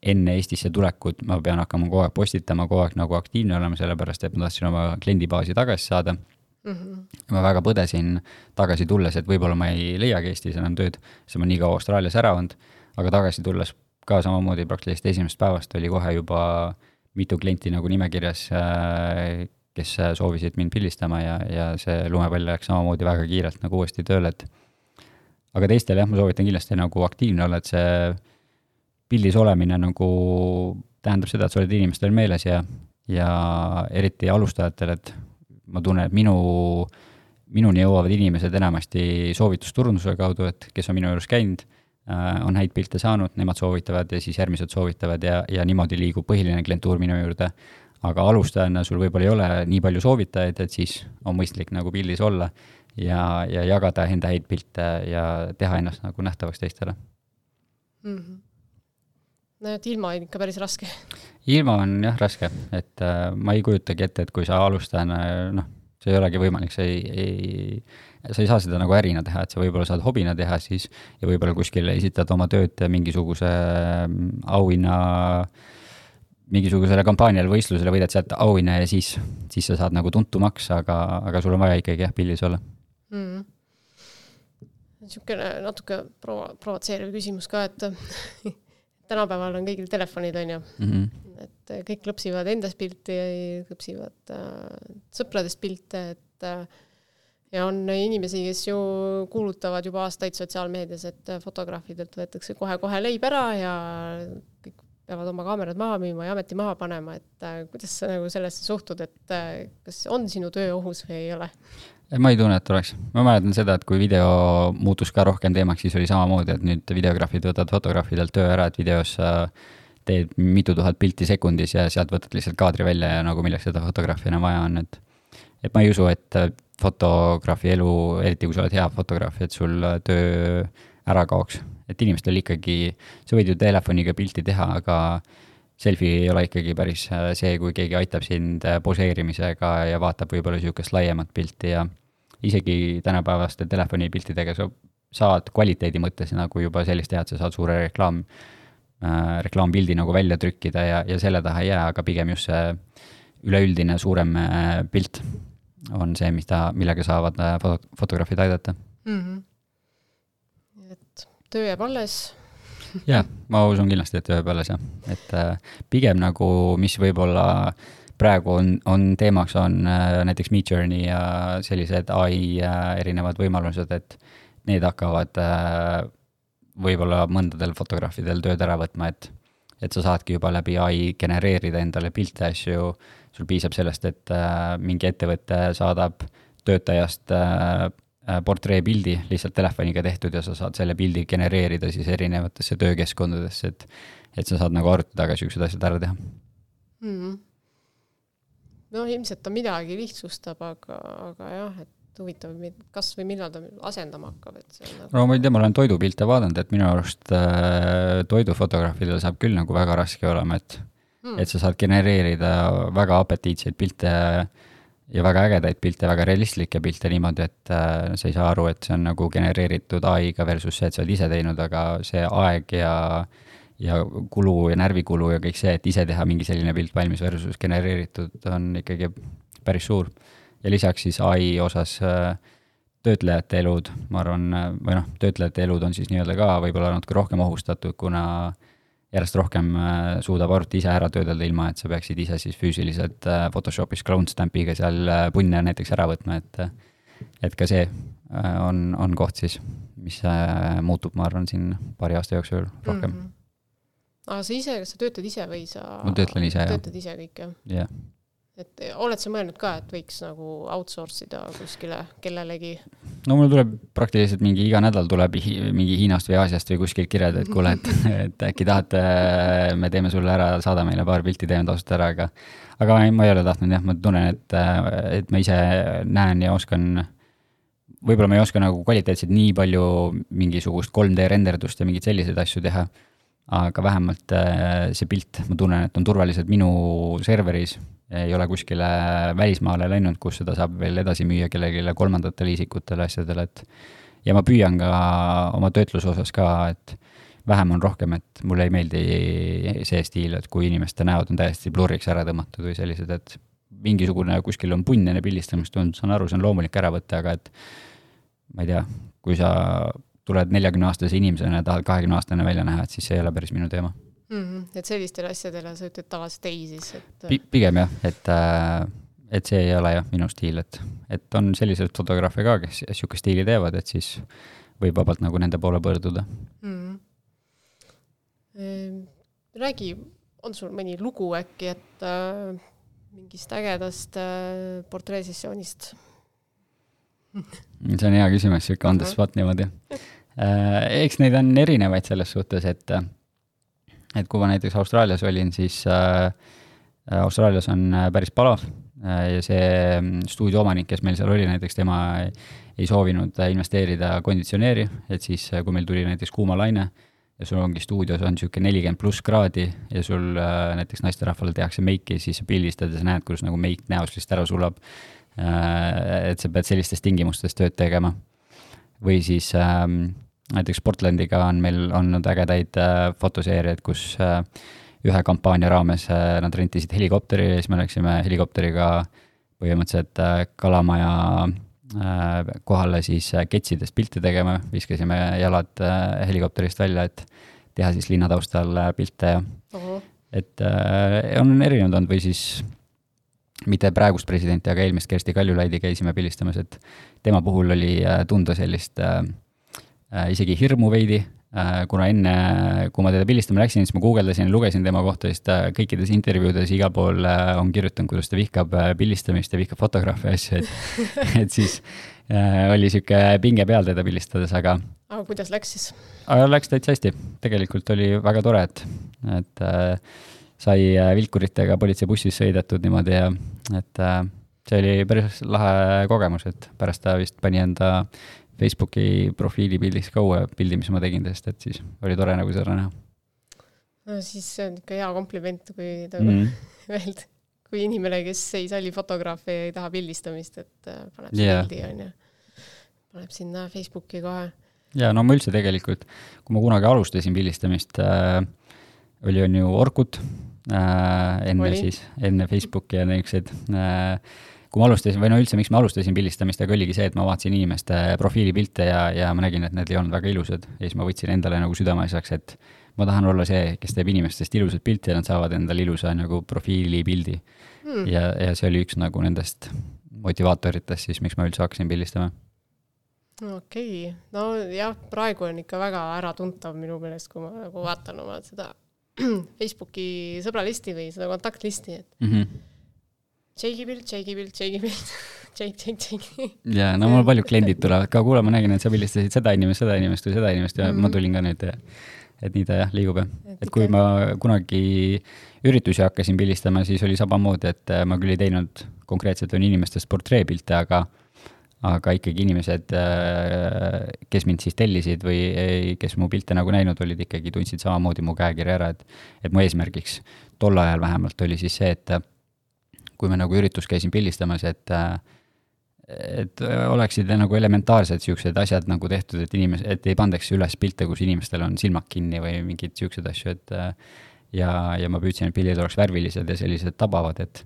enne Eestisse tulekut ma pean hakkama kogu aeg postitama, kogu aeg nagu aktiivne olema, sellepärast et ma tahtsin oma kliendibaasi tagasi saada mm. -hmm. ma väga põdesin tagasi tulles, et võib-olla ma ei leiagi Eestis enam tööd, sest ma nii kaua Austraalias ära olnud, aga tagasi tulles ka samamoodi praktiliselt esimesest päevast oli kohe juba mitu klienti nagu nimekirjas, äh, kes soovisid mind pildistama ja, ja see lumepall läks samamoodi väga kiirelt nagu uuesti tööle, et aga teistele jah, ma soovitan kindlasti nagu aktiivne olla, et see pildis olemine nagu tähendab seda, et sa oled inimestel meeles ja, ja eriti alustajatel, et ma tunnen, et minu, minuni jõuavad inimesed enamasti soovitusturunduse kaudu, et kes on minu juures käinud, äh, on häid pilte saanud, nemad soovitavad ja siis järgmised soovitavad ja, ja niimoodi liigub põhiline klientuur minu juurde. aga alustajana sul võib-olla ei ole nii palju soovitajaid, et siis on mõistlik nagu pildis olla ja, ja jagada enda häid pilte ja teha ennast nagu nähtavaks teistele mm.
-hmm no et ilma on ikka päris raske.
Ilma on jah raske, et äh, ma ei kujutagi ette, et kui sa alustajana noh, see ei olegi võimalik, sa ei, ei, sa ei saa seda nagu ärina teha, et sa võib-olla saad hobina teha siis ja võib-olla kuskil esitad oma tööd mingisuguse mm, auhinna mingisugusele kampaaniale, võistlusele võidad sealt auhinna ja siis, siis sa saad nagu tuntumaks, aga, aga sul on vaja ikkagi jah, pildis olla. Mm..
niisugune natuke provo-, provotseeriv küsimus ka, et tänapäeval on kõigil telefonid, on ju mm. -hmm. et kõik klõpsivad endast pilti, klõpsivad äh, sõpradest pilte, et äh, ja on inimesi, kes ju kuulutavad juba aastaid sotsiaalmeedias, et fotograafidelt võetakse kohe-kohe leib ära ja kõik peavad oma kaamerad maha müüma ja ameti maha panema, et äh, kuidas sa nagu sellesse suhtud, et äh, kas on sinu töö ohus või ei ole?
ma ei tunne, et oleks. ma mäletan seda, et kui video muutus ka rohkem teemaks, siis oli samamoodi, et nüüd videograafid võtavad fotograafidelt töö ära, et videos sa teed mitu tuhat pilti sekundis ja sealt võtad lihtsalt kaadri välja ja nagu milleks seda fotograafi enam vaja on, et et ma ei usu, et fotograafi elu, eriti kui sa oled hea fotograaf, et sul töö ära kaoks. Et inimestel ikkagi, sa võid ju telefoniga pilti teha, aga selfie ei ole ikkagi päris see, kui keegi aitab sind poseerimisega ja vaatab võib-olla niisugust laiemat pilti ja isegi tänapäevaste telefonipiltidega sa saad kvaliteedi mõttes nagu juba sellist teha, et sa saad suure reklaam äh,, reklaampildi nagu välja trükkida ja, ja selle taha ei jää, aga pigem just see üleüldine suurem äh, pilt on see, mis ta, millega saavad äh, foto, fotograafid aidata mm.
-hmm. Töö jääb alles.
Jah, ma usun kindlasti, et jääb alles jah, et äh, pigem nagu, mis võib-olla praegu on, on teemaks, on äh, näiteks Midjourney ja sellised ai äh, erinevad võimalused, et need hakkavad äh, võib-olla mõndadel fotograafidel tööd ära võtma, et, et sa saadki juba läbi ai genereerida endale pilte, asju. Sul piisab sellest, et äh, mingi ettevõte saadab töötajast äh, portreepildi lihtsalt telefoniga tehtud ja sa saad selle pildi genereerida siis erinevatesse töökeskkondadesse, et et sa saad nagu arvuti taga niisugused asjad ära teha mm.
noh, ilmselt ta midagi lihtsustab, aga, aga jah, et huvitav, kas või millal ta asendama hakkab, et see on
nagu... no ma ei tea, ma olen toidupilte vaadanud, et minu arust äh, toidufotograafidel saab küll nagu väga raske olema, et mm.. et sa saad genereerida väga apetiitseid pilte ja väga ägedaid pilte, väga realistlikke pilte niimoodi, et äh, sa ei saa aru, et see on nagu genereeritud ai-ga versus see, et sa oled ise teinud, aga see aeg ja ja kulu ja närvikulu ja kõik see, et ise teha mingi selline pilt valmis versus genereeritud, on ikkagi päris suur. ja lisaks siis ai osas äh, töötlejate elud, ma arvan, või noh, töötlejate elud on siis nii-öelda ka võib-olla natuke rohkem ohustatud, kuna äh, järjest rohkem äh, suudab arvuti ise ära töödelda, ilma et sa peaksid ise siis füüsiliselt äh, Photoshopis clone stamp'iga seal äh, punne näiteks ära võtma, et et ka see on, on koht siis, mis muutub, ma arvan, siin paari aasta jooksul rohkem mm. -hmm.
aga sa ise, kas sa töötad ise või sa
ma töötlen ise, jah.
töötad ise kõik, jah?
jah yeah
et oled sa mõelnud ka, et võiks nagu outsource ida kuskile kellelegi?
no mul tuleb praktiliselt mingi iga nädal tuleb hi mingi Hiinast või Aasiast või kuskilt kirjad, et kuule, et, et äkki tahate, me teeme sulle ära, saada meile paar pilti, teeme tasuta ära, aga aga ma ei ole tahtnud jah, ma tunnen, et, et ma ise näen ja oskan võib-olla ma ei oska nagu kvaliteetselt nii palju mingisugust 3D renderdust ja mingeid selliseid asju teha, aga vähemalt see pilt, ma tunnen, et on turvaliselt minu serveris. Ei ole kuskile välismaale läinud, kus seda saab veel edasi müüa kellelegi kolmandatele isikutele, asjadele, et. Ja ma püüan ka oma töötluse osas ka, et vähem on rohkem, et mulle ei meeldi see stiil, et kui inimeste näod on täiesti blurriks ära tõmmatud või sellised, et mingisugune kuskil on punn enne pildistamist olnud, saan aru, see on loomulik ära võtta, aga et ma ei tea, kui sa tuled neljakümne-aastase inimesena ja tahad kahekümne-aastane välja näha, et siis see ei ole päris minu teema
mm. -hmm. et sellistele asjadele sa ütled tavaliselt ei siis, et
P? pigem jah, et, äh, et see ei ole jah minu stiil, et, et on selliseid fotograafe ka, kes niisugust stiili teevad, et siis võib vabalt nagu nende poole pöörduda mm. -hmm.
räägi, on sul mõni lugu äkki, et äh, mingist ägedast äh, portreesessioonist
see on hea küsimus, niisugune on the spot niimoodi äh,. eks neid on erinevaid selles suhtes, et et kui ma näiteks Austraalias olin, siis äh, Austraalias on äh, päris palav ja see mm, stuudio omanik, kes meil seal oli, näiteks tema ei soovinud investeerida konditsioneeri, et siis, kui meil tuli näiteks kuumalaine ja sul ongi stuudios on niisugune nelikümmend pluss kraadi ja sul näiteks naisterahvale tehakse meiki, siis sa pildistad ja sa näed, kuidas nagu meik näost lihtsalt ära sulab. Et sa pead sellistes tingimustes tööd tegema. või siis ähm, näiteks Portlandiga on meil olnud ägedaid äh, fotoseeriaid, kus äh, ühe kampaania raames nad rentisid helikopteri ja siis me läksime helikopteriga põhimõtteliselt Kalamaja kohale siis ketsides pilte tegema, viskasime jalad helikopterist välja, et teha siis linna taustal pilte ja uh -huh. et on erinevad olnud või siis mitte praegust presidenti, aga eelmist Kersti Kaljulaidi käisime pildistamas, et tema puhul oli äh, tunda sellist äh, äh, isegi hirmu veidi äh,, kuna enne, kui ma teda pildistama läksin, siis ma guugeldasin ja lugesin tema kohta, siis ta kõikides intervjuudes igal pool äh, on kirjutanud, kuidas ta vihkab äh, pildistamist ja vihkab fotograafi ja asju, et et siis äh, oli niisugune pinge peal teda pildistades, aga
aga kuidas läks siis?
läks täitsa hästi, tegelikult oli väga tore, et, et äh, sai äh, vilkuritega politseibussis sõidetud niimoodi ja et äh, see oli päris lahe kogemus, et pärast ta vist pani enda Facebooki profiilipildiks ka uue pildi, mis ma tegin tast, et siis oli tore nagu seda näha.
no siis see on ikka hea kompliment, kui nagu mm -hmm. kui inimene, kes ei salli fotograafi ja ei taha pildistamist, et äh, paneb yeah. pildi, on ju, paneb sinna Facebooki kohe.
ja no ma üldse tegelikult, kui ma kunagi alustasin pildistamist äh,, oli, on ju Orkut enne oli. siis, enne Facebooki ja niisuguseid äh, kui ma alustasin, või no üldse, miks ma alustasin pildistamist, aga oligi see, et ma vaatasin inimeste profiilipilte ja, ja ma nägin, et need ei olnud väga ilusad ja siis ma võtsin endale nagu südameasjaks, et ma tahan olla see, kes teeb inimestest ilusat pilti ja nad saavad endale ilusa nagu profiilipildi hmm.. ja, ja see oli üks nagu nendest motivaatoritest siis, miks ma üldse hakkasin pildistama
okei okay., nojah, praegu on ikka väga äratuntav minu meelest, kui ma nagu vaatan oma seda Facebooki sõbralisti või seda kontaktlisti, et mm -hmm. Jake'i pilt, Jake'i pilt, Jake'i pilt Jake, Jake, Jake.
ja no mul paljud kliendid tulevad ka, kuule, ma nägin, et sa pildistasid seda inimest, seda inimest või seda inimest ja mm -hmm. ma tulin ka nüüd ja et nii ta jah, liigub jah. et kui ma kunagi üritusi hakkasin pildistama, siis oli samamoodi, et ma küll ei teinud konkreetselt on inimestest portreepilte, aga aga ikkagi inimesed, äh, kes mind siis tellisid või kes mu pilte nagu näinud olid, ikkagi tundsid samamoodi mu käekirja ära, et et mu eesmärgiks tol ajal vähemalt oli siis see, et kui me nagu üritus käisin pildistamas, et et oleksid nagu elementaarsed niisugused asjad nagu tehtud, et inimesed, et ei pandaks üles pilte, kus inimestel on silmad kinni või mingeid niisuguseid asju, et ja, ja ma püüdsin, et pildid oleks värvilised ja sellised tabavad, et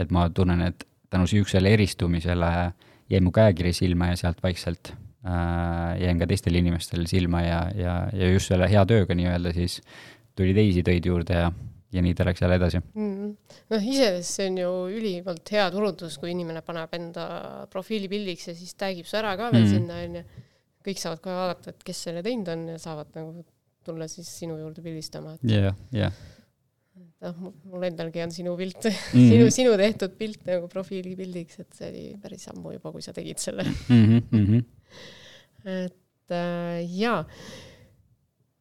et ma tunnen, et tänu niisugusele eristumisele äh, jäi mu käekiri silma ja sealt vaikselt äh, jäin ka teistel inimestel silma ja, ja, ja just selle hea tööga nii-öelda siis tuli teisi töid juurde ja, ja nii ta läks jälle edasi mm.
noh, iseenesest see on ju ülimalt hea turundus, kui inimene paneb enda profiilipildiks ja siis tagib su ära ka veel mm sinna, onju. kõik saavad kohe vaadata, et kes selle teinud on ja saavad nagu tulla siis sinu juurde pildistama.
jah, jah
noh, mul endalgi on sinu pilt mm, -hmm. sinu, sinu tehtud pilt nagu profiilipildiks, et see oli päris ammu juba, kui sa tegid selle mm. -hmm. et äh, jaa.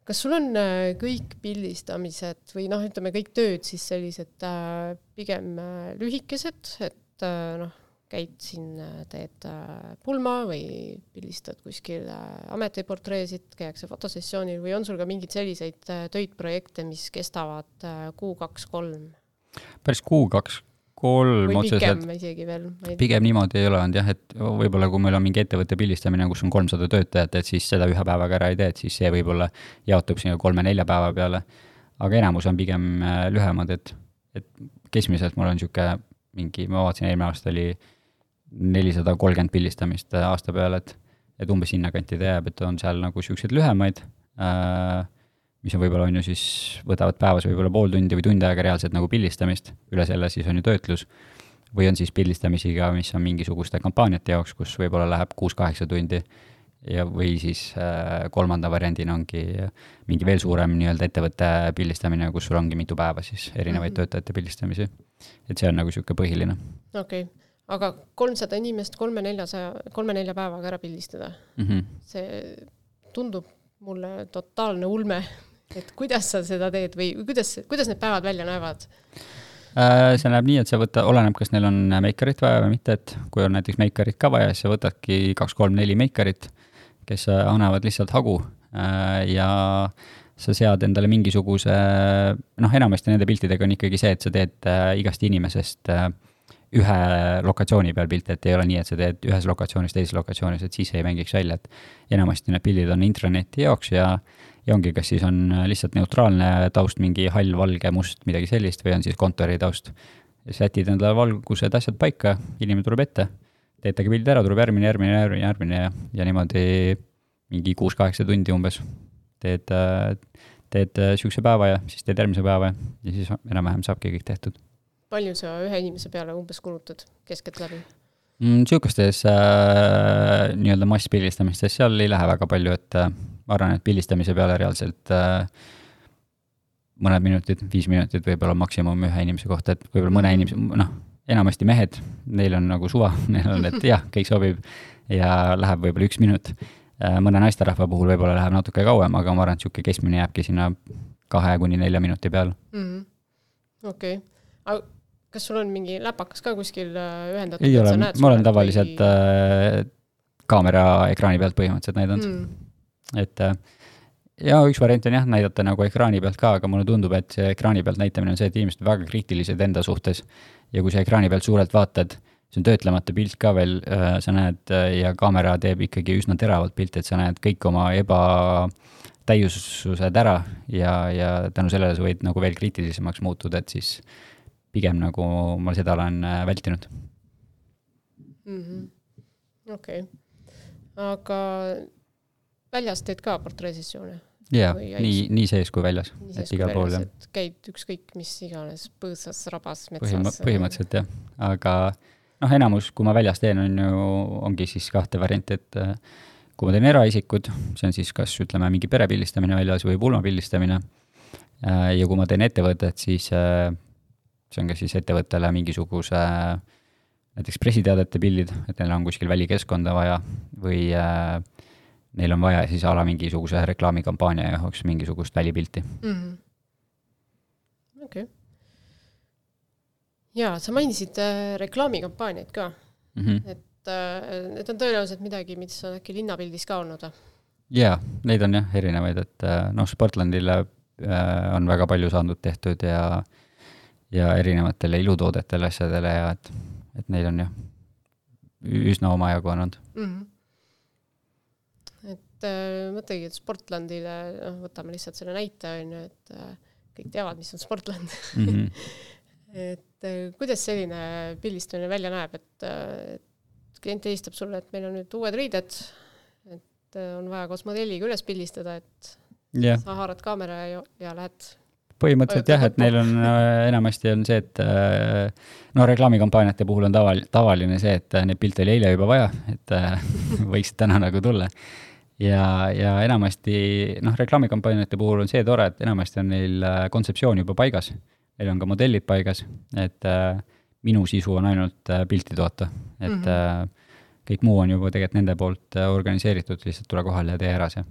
kas sul on äh, kõik pildistamised või noh, ütleme kõik tööd siis sellised äh, pigem äh, lühikesed, et äh, noh, käid siin, teed äh, pulma või pildistad kuskil äh, ametiportreesid, käiakse fotosessioonil või on sul ka mingeid selliseid äh, töid, projekte, mis kestavad kuu, kaks, kolm?
päris kuu, kaks, kolm
otseselt. isegi veel.
pigem niimoodi ei ole olnud jah, et võib-olla kui meil on mingi ettevõtte pildistamine, kus on kolmsada töötajat, et siis seda ühe päevaga ära ei tee, et siis see võib-olla jaotub sinna kolme-nelja päeva peale. aga enamus on pigem lühemad, et, et keskmiselt mul on niisugune mingi, ma vaatasin, eelmine aasta oli nelisada kolmkümmend pildistamist äh, aasta peale, et, et umbes sinnakanti ta jääb, et on seal nagu niisuguseid lühemaid äh,, mis on võib-olla, on ju siis, võtavad päevas võib-olla pool tundi või tund aega reaalselt nagu pildistamist, üle selle siis on ju töötlus, või on siis pildistamisi ka, mis on mingisuguste kampaaniate jaoks, kus võib-olla läheb kuus-kaheksa tundi ja, või siis äh, kolmanda variandina ongi mingi veel suurem nii-öelda ettevõtte pildistamine, kus sul ongi mitu päeva siis erinevaid mm -hmm. töötajate pildistamisi. et see on nagu niisugune põhiline.
okei okay aga kolmsada inimest kolme-neljasaja, kolme-nelja päevaga ära pildistada mm, -hmm. see tundub mulle totaalne ulme, et kuidas sa seda teed või kuidas, kuidas need päevad välja näevad?
Äh, see näeb nii, et sa võta, oleneb, kas neil on meikarit vaja või mitte, et kui on näiteks meikarit ka vaja, siis sa võtadki kaks-kolm-neli meikarit, kes annavad lihtsalt hagu äh, ja sa sead endale mingisuguse, noh, enamasti nende piltidega on ikkagi see, et sa teed äh, igast inimesest äh, ühe lokatsiooni peal pilte, et ei ole nii, et sa teed ühes lokatsioonis, teises lokatsioonis, et siis ei mängiks välja, et enamasti need pildid on intraneti jaoks ja, ja ongi, kas siis on lihtsalt neutraalne taust, mingi hall, valge, must, midagi sellist, või on siis kontori taust. ja sätid endale valgused, asjad paika, inimene tuleb ette, teetegi pildi ära, tuleb järgmine, järgmine, järgmine, järgmine ja, ja niimoodi mingi kuus-kaheksa tundi umbes teed, teed niisuguse päeva ja siis teed järgmise päeva ja siis enam-vähem saabki kõik tehtud.
Palju sa ühe inimese peale umbes kulutad keskeltläbi?
Mm, äh, nii-öelda masspildistamistes, seal ei lähe väga palju, et äh, ma arvan, et pildistamise peale reaalselt äh, mõned minutid, viis minutit võib-olla maksimum ühe inimese kohta, et võib-olla mõne inimese, noh, enamasti mehed, neil on nagu suva, neil on, et jah, kõik sobib ja läheb võib-olla üks minut. Äh, mõne naisterahva puhul võib-olla läheb natuke kauem, aga ma arvan, et niisugune keskmine jääbki sinna kahe kuni nelja minuti peale
-hmm.. okei aga kas sul on mingi läpakas ka kuskil äh, ühendatud?
ei ole, ma olen tavaliselt või... äh, kaamera ekraani pealt põhimõtteliselt näidanud mm.. et äh, ja üks variant on jah, näidata nagu ekraani pealt ka, aga mulle tundub, et see ekraani pealt näitamine on see, et inimesed on väga kriitilised enda suhtes. ja kui sa ekraani pealt suurelt vaatad, see on töötlemata pilt ka veel, äh, sa näed ja kaamera teeb ikkagi üsna teravalt pilti, et sa näed kõik oma ebatäiussused ära ja, ja tänu sellele sa võid nagu veel kriitilisemaks muutuda, et siis pigem nagu ma seda olen äh, vältinud
mm -hmm.. okei okay., aga väljas teed ka portreesessioone?
jaa, nii, nii sees kui väljas, et igal pool jah.
käid ükskõik mis iganes põõsas, rabas, metsas
Põhim? põhimõtteliselt jah, aga noh, enamus, kui ma väljas teen, on ju, ongi siis kahte varianti, et äh, kui ma teen eraisikud, see on siis kas ütleme, mingi perepildistamine väljas või pulmapildistamine, äh, ja kui ma teen ettevõtet, siis see on kas siis ettevõttele mingisuguse näiteks pressiteadete pildid, et neil on kuskil välikeskkonda vaja või äh, neil on vaja siis a la mingisuguse reklaamikampaania jaoks mingisugust välipilti mm
-hmm.. okei okay.. jaa, sa mainisid äh, reklaamikampaaniaid ka mm, -hmm. et äh, need on tõenäoliselt midagi, mis on äkki linnapildis ka olnud või?
jaa, neid on jah, erinevaid, et äh, noh, Sportlandile äh, on väga palju saanud tehtud ja äh, ja erinevatele ilutoodetele, asjadele ja et, et neid on jah, üsna omajagu olnud mm. -hmm.
et äh, mõtlengi, et Sportlandile, noh, võtame lihtsalt selle näite, on ju, et äh, kõik teavad, mis on Sportland mm. -hmm. et äh, kuidas selline pildistamine välja näeb, et, äh, et klient helistab sulle, et meil on nüüd uued riided, et äh, on vaja koos modelliga üles pildistada, et yeah. sa haarad kaamera ja, ja lähed
põhimõtteliselt jah, et neil on äh, enamasti on see, et äh, no reklaamikampaaniate puhul on taval-, tavaline see, et äh, neid pilte oli eile juba vaja, et võiksid täna nagu tulla. ja, ja enamasti noh, reklaamikampaaniate puhul on see tore, et enamasti on neil kontseptsioon juba paigas. Neil on ka modellid paigas, et minu sisu on ainult pilti toota, et mm -hmm. kõik muu on juba tegelikult nende poolt organiseeritud, lihtsalt tule kohale ja tee ära see.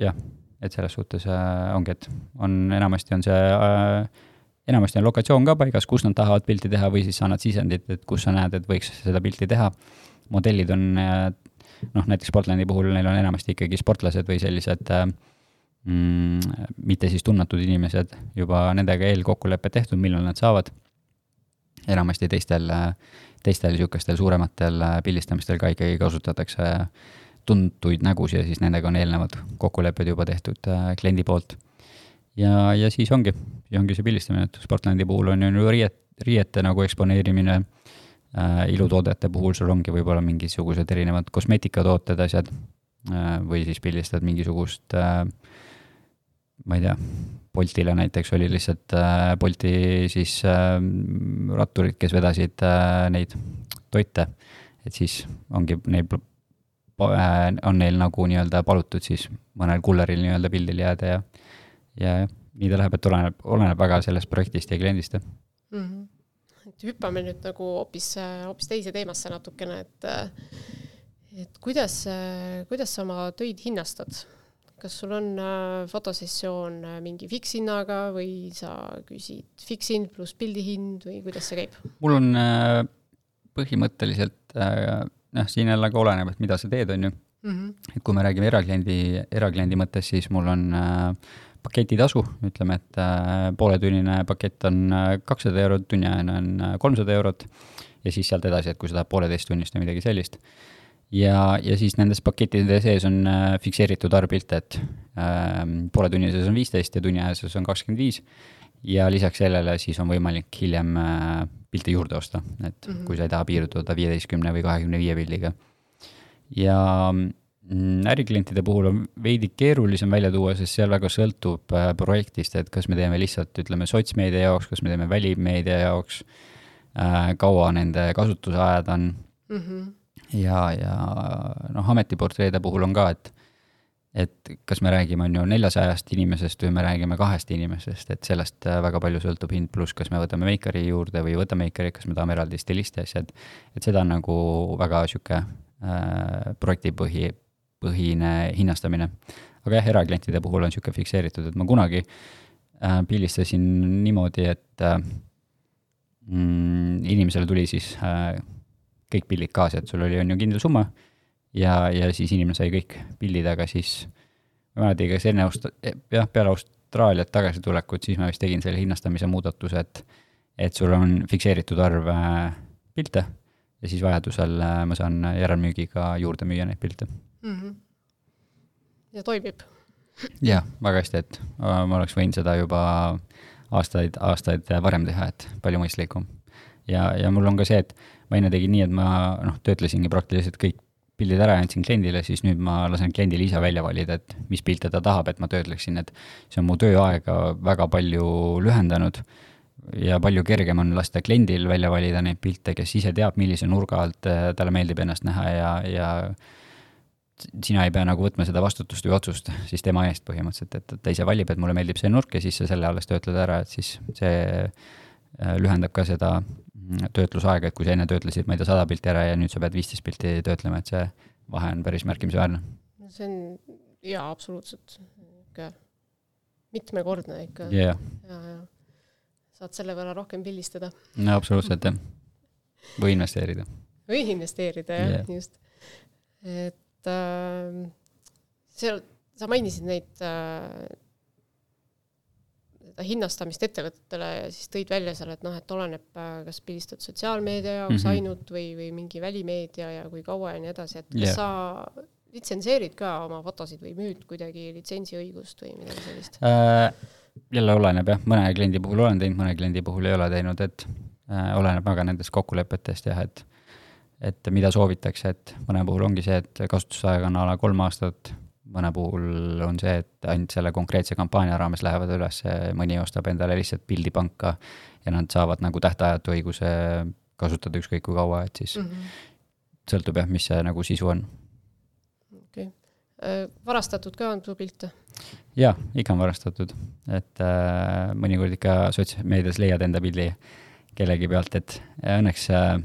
jah et selles suhtes äh, ongi, et on, enamasti on see äh,, enamasti on lokatsioon ka paigas, kus nad tahavad pilti teha või siis annad sisendit, et kus sa näed, et võiks seda pilti teha. modellid on äh, noh, näiteks Sportlandi puhul neil on enamasti ikkagi sportlased või sellised äh, mm, mitte siis tunnetud inimesed, juba nendega eelkokkulepe tehtud, millal nad saavad. enamasti teistel, teistel niisugustel suurematel pildistamistel ka ikkagi kasutatakse äh, tuntuid nägusid ja siis nendega on eelnevad kokkulepped juba tehtud äh, kliendi poolt. ja, ja siis ongi, siis ongi see pildistamine, et Sportlandi puhul on ju riiet, riiete nagu eksponeerimine äh,, ilutoodete puhul sul ongi võib-olla mingisugused erinevad kosmeetikatooted, asjad äh,, või siis pildistad mingisugust äh, ma ei tea, Boltile näiteks oli lihtsalt äh, Bolti siis äh, ratturid, kes vedasid äh, neid toite, et siis ongi neil on neil nagu nii-öelda palutud siis mõnel kulleril nii-öelda pildil jääda ja, ja nii ta läheb, et oleneb, oleneb väga sellest projektist ja kliendist mm.
-hmm. et hüppame nüüd nagu hoopis, hoopis teise teemasse natukene, et et kuidas, kuidas sa oma töid hinnastad? kas sul on äh, fotosessioon äh, mingi fikshinnaga või sa küsid fikshind pluss pildihind või kuidas see käib?
mul on põhimõtteliselt noh, siin jälle ka oleneb, et mida sa teed, on ju mm. -hmm. et kui me räägime erakliendi, erakliendi mõttes, siis mul on äh, paketitasu, ütleme, et äh, pooletunnine pakett on äh, kakssada eurot, tunniajane on äh, kolmsada eurot ja siis sealt edasi, et kui sa tahad pooleteisttunnist või midagi sellist. ja, ja siis nendes pakettide sees on äh, fikseeritud arv pilte, et äh, pooletunnises on viisteist ja tunniajases on kakskümmend viis. Ja lisaks sellele siis on võimalik hiljem äh, pilte juurde osta, et mm -hmm. kui sa ei taha piirduda viieteistkümne või kahekümne viie pildiga. ja mm, äriklientide puhul on veidi keerulisem välja tuua, sest seal väga sõltub äh, projektist, et kas me teeme lihtsalt, ütleme, sotsmeedia jaoks, kas me teeme välimeedia jaoks äh,, kaua nende kasutusajad on mm. -hmm ja, ja noh, ametiportreede puhul on ka, et et kas me räägime, on ju, neljasajast inimesest või me räägime kahest inimesest, et sellest äh, väga palju sõltub hind, pluss kas me võtame meikari juurde või ei võta meikari, kas me tahame eraldi stilisti asja, et seda on nagu väga niisugune äh, projektipõhi, põhine hinnastamine. aga jah, eraklientide puhul on niisugune fikseeritud, et ma kunagi äh, pildistasin niimoodi, et äh, mm, inimesele tuli siis äh, kõik pildid kaasa, et sul oli, on ju, kindel summa ja, ja siis inimene sai kõik pildid, aga siis ma ei mäleta, kas enne Aust-, jah, peale Austraaliat tagasitulekut, siis ma vist tegin selle hinnastamise muudatuse, et et sul on fikseeritud arv äh, pilte ja siis vajadusel äh, ma saan järelmüügiga juurde müüa neid pilte mm. -hmm.
ja toimib?
jah, väga hästi, et äh, ma oleks võinud seda juba aastaid, aastaid varem teha, et palju mõistlikum. ja, ja mul on ka see, et ma enne tegin nii, et ma noh, töötlesingi praktiliselt kõik pildid ära ja andsin kliendile, siis nüüd ma lasen kliendil ise välja valida, et mis pilte ta tahab, et ma töötleksin, et see on mu tööaega väga palju lühendanud. Ja palju kergem on lasta kliendil välja valida neid pilte, kes ise teab, millise nurga alt äh, talle meeldib ennast näha ja, ja sina ei pea nagu võtma seda vastutust või otsust siis tema eest põhimõtteliselt, et ta ise valib, et mulle meeldib see nurk ja siis sa selle alles töötled ära, et siis see äh, lühendab ka seda töötlusaega, et kui sa enne töötlesid, ma ei tea, sada pilti ära ja nüüd sa pead viisteist pilti töötlema, et see vahe on päris märkimisväärne.
see on jaa, absoluutselt, ikka mitmekordne ikka
yeah..
ja, ja saad selle võrra rohkem pildistada.
no absoluutselt jah, või investeerida.
või investeerida jah yeah., just. et äh, seal, sa mainisid neid äh, hinnastamist ettevõtetele ja siis tõid välja seal, et noh, et oleneb, äh, kas pildistad sotsiaalmeedia jaoks mm -hmm. ainult või, või mingi välimeedia ja kui kaua ja nii edasi, et kas yeah. sa litsenseerid ka oma fotosid või müüd kuidagi litsentsiõigust või midagi sellist
äh,? jälle oleneb jah, mõne kliendi puhul olen teinud, mõne kliendi puhul ei ole teinud, et äh, oleneb väga nendest kokkulepetest jah, et et mida soovitakse, et mõne puhul ongi see, et kasutusaeg on a la kolm aastat mõne puhul on see, et ainult selle konkreetse kampaania raames lähevad üles, mõni ostab endale lihtsalt pildi panka ja nad saavad nagu tähtajatu õiguse kasutada ükskõik kui kaua, et siis mm -hmm. sõltub jah, mis see nagu sisu on.
okei okay., äh, varastatud ka on su pilte?
jaa, ikka on varastatud, et äh, mõnikord ikka sotsmeedias leiad enda pildi kellegi pealt, et õnneks äh,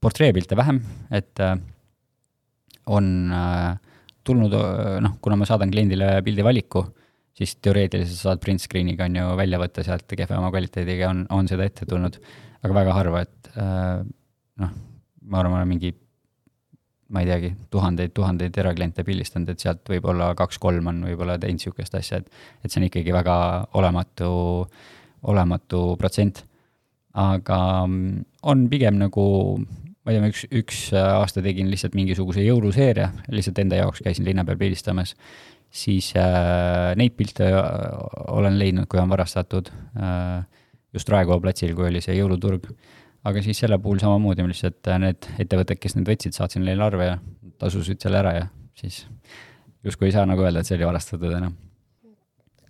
portreepilte vähem, et äh, on äh, tulnud, noh, kuna ma saadan kliendile pildi valiku, siis teoreetiliselt saad print screen'iga on ju välja võtta sealt kehvema kvaliteediga, on, on seda ette tulnud, aga väga harva, et noh, ma arvan, mingi ma ei teagi, tuhandeid, tuhandeid erakliente pildistanud, et sealt võib-olla kaks-kolm on võib-olla teinud niisugust asja, et et see on ikkagi väga olematu, olematu protsent. aga mm, on pigem nagu ma ei tea, üks, üks aasta tegin lihtsalt mingisuguse jõuluseeria, lihtsalt enda jaoks käisin linna peal pildistamas, siis äh, neid pilte äh, olen leidnud, kui on varastatud äh, just Raekoja platsil, kui oli see jõuluturg. aga siis selle puhul samamoodi ma lihtsalt äh, need ettevõtted, kes need võtsid, saatsin neile arve ja tasusid selle ära ja siis justkui ei saa nagu öelda, et see oli varastatud enam.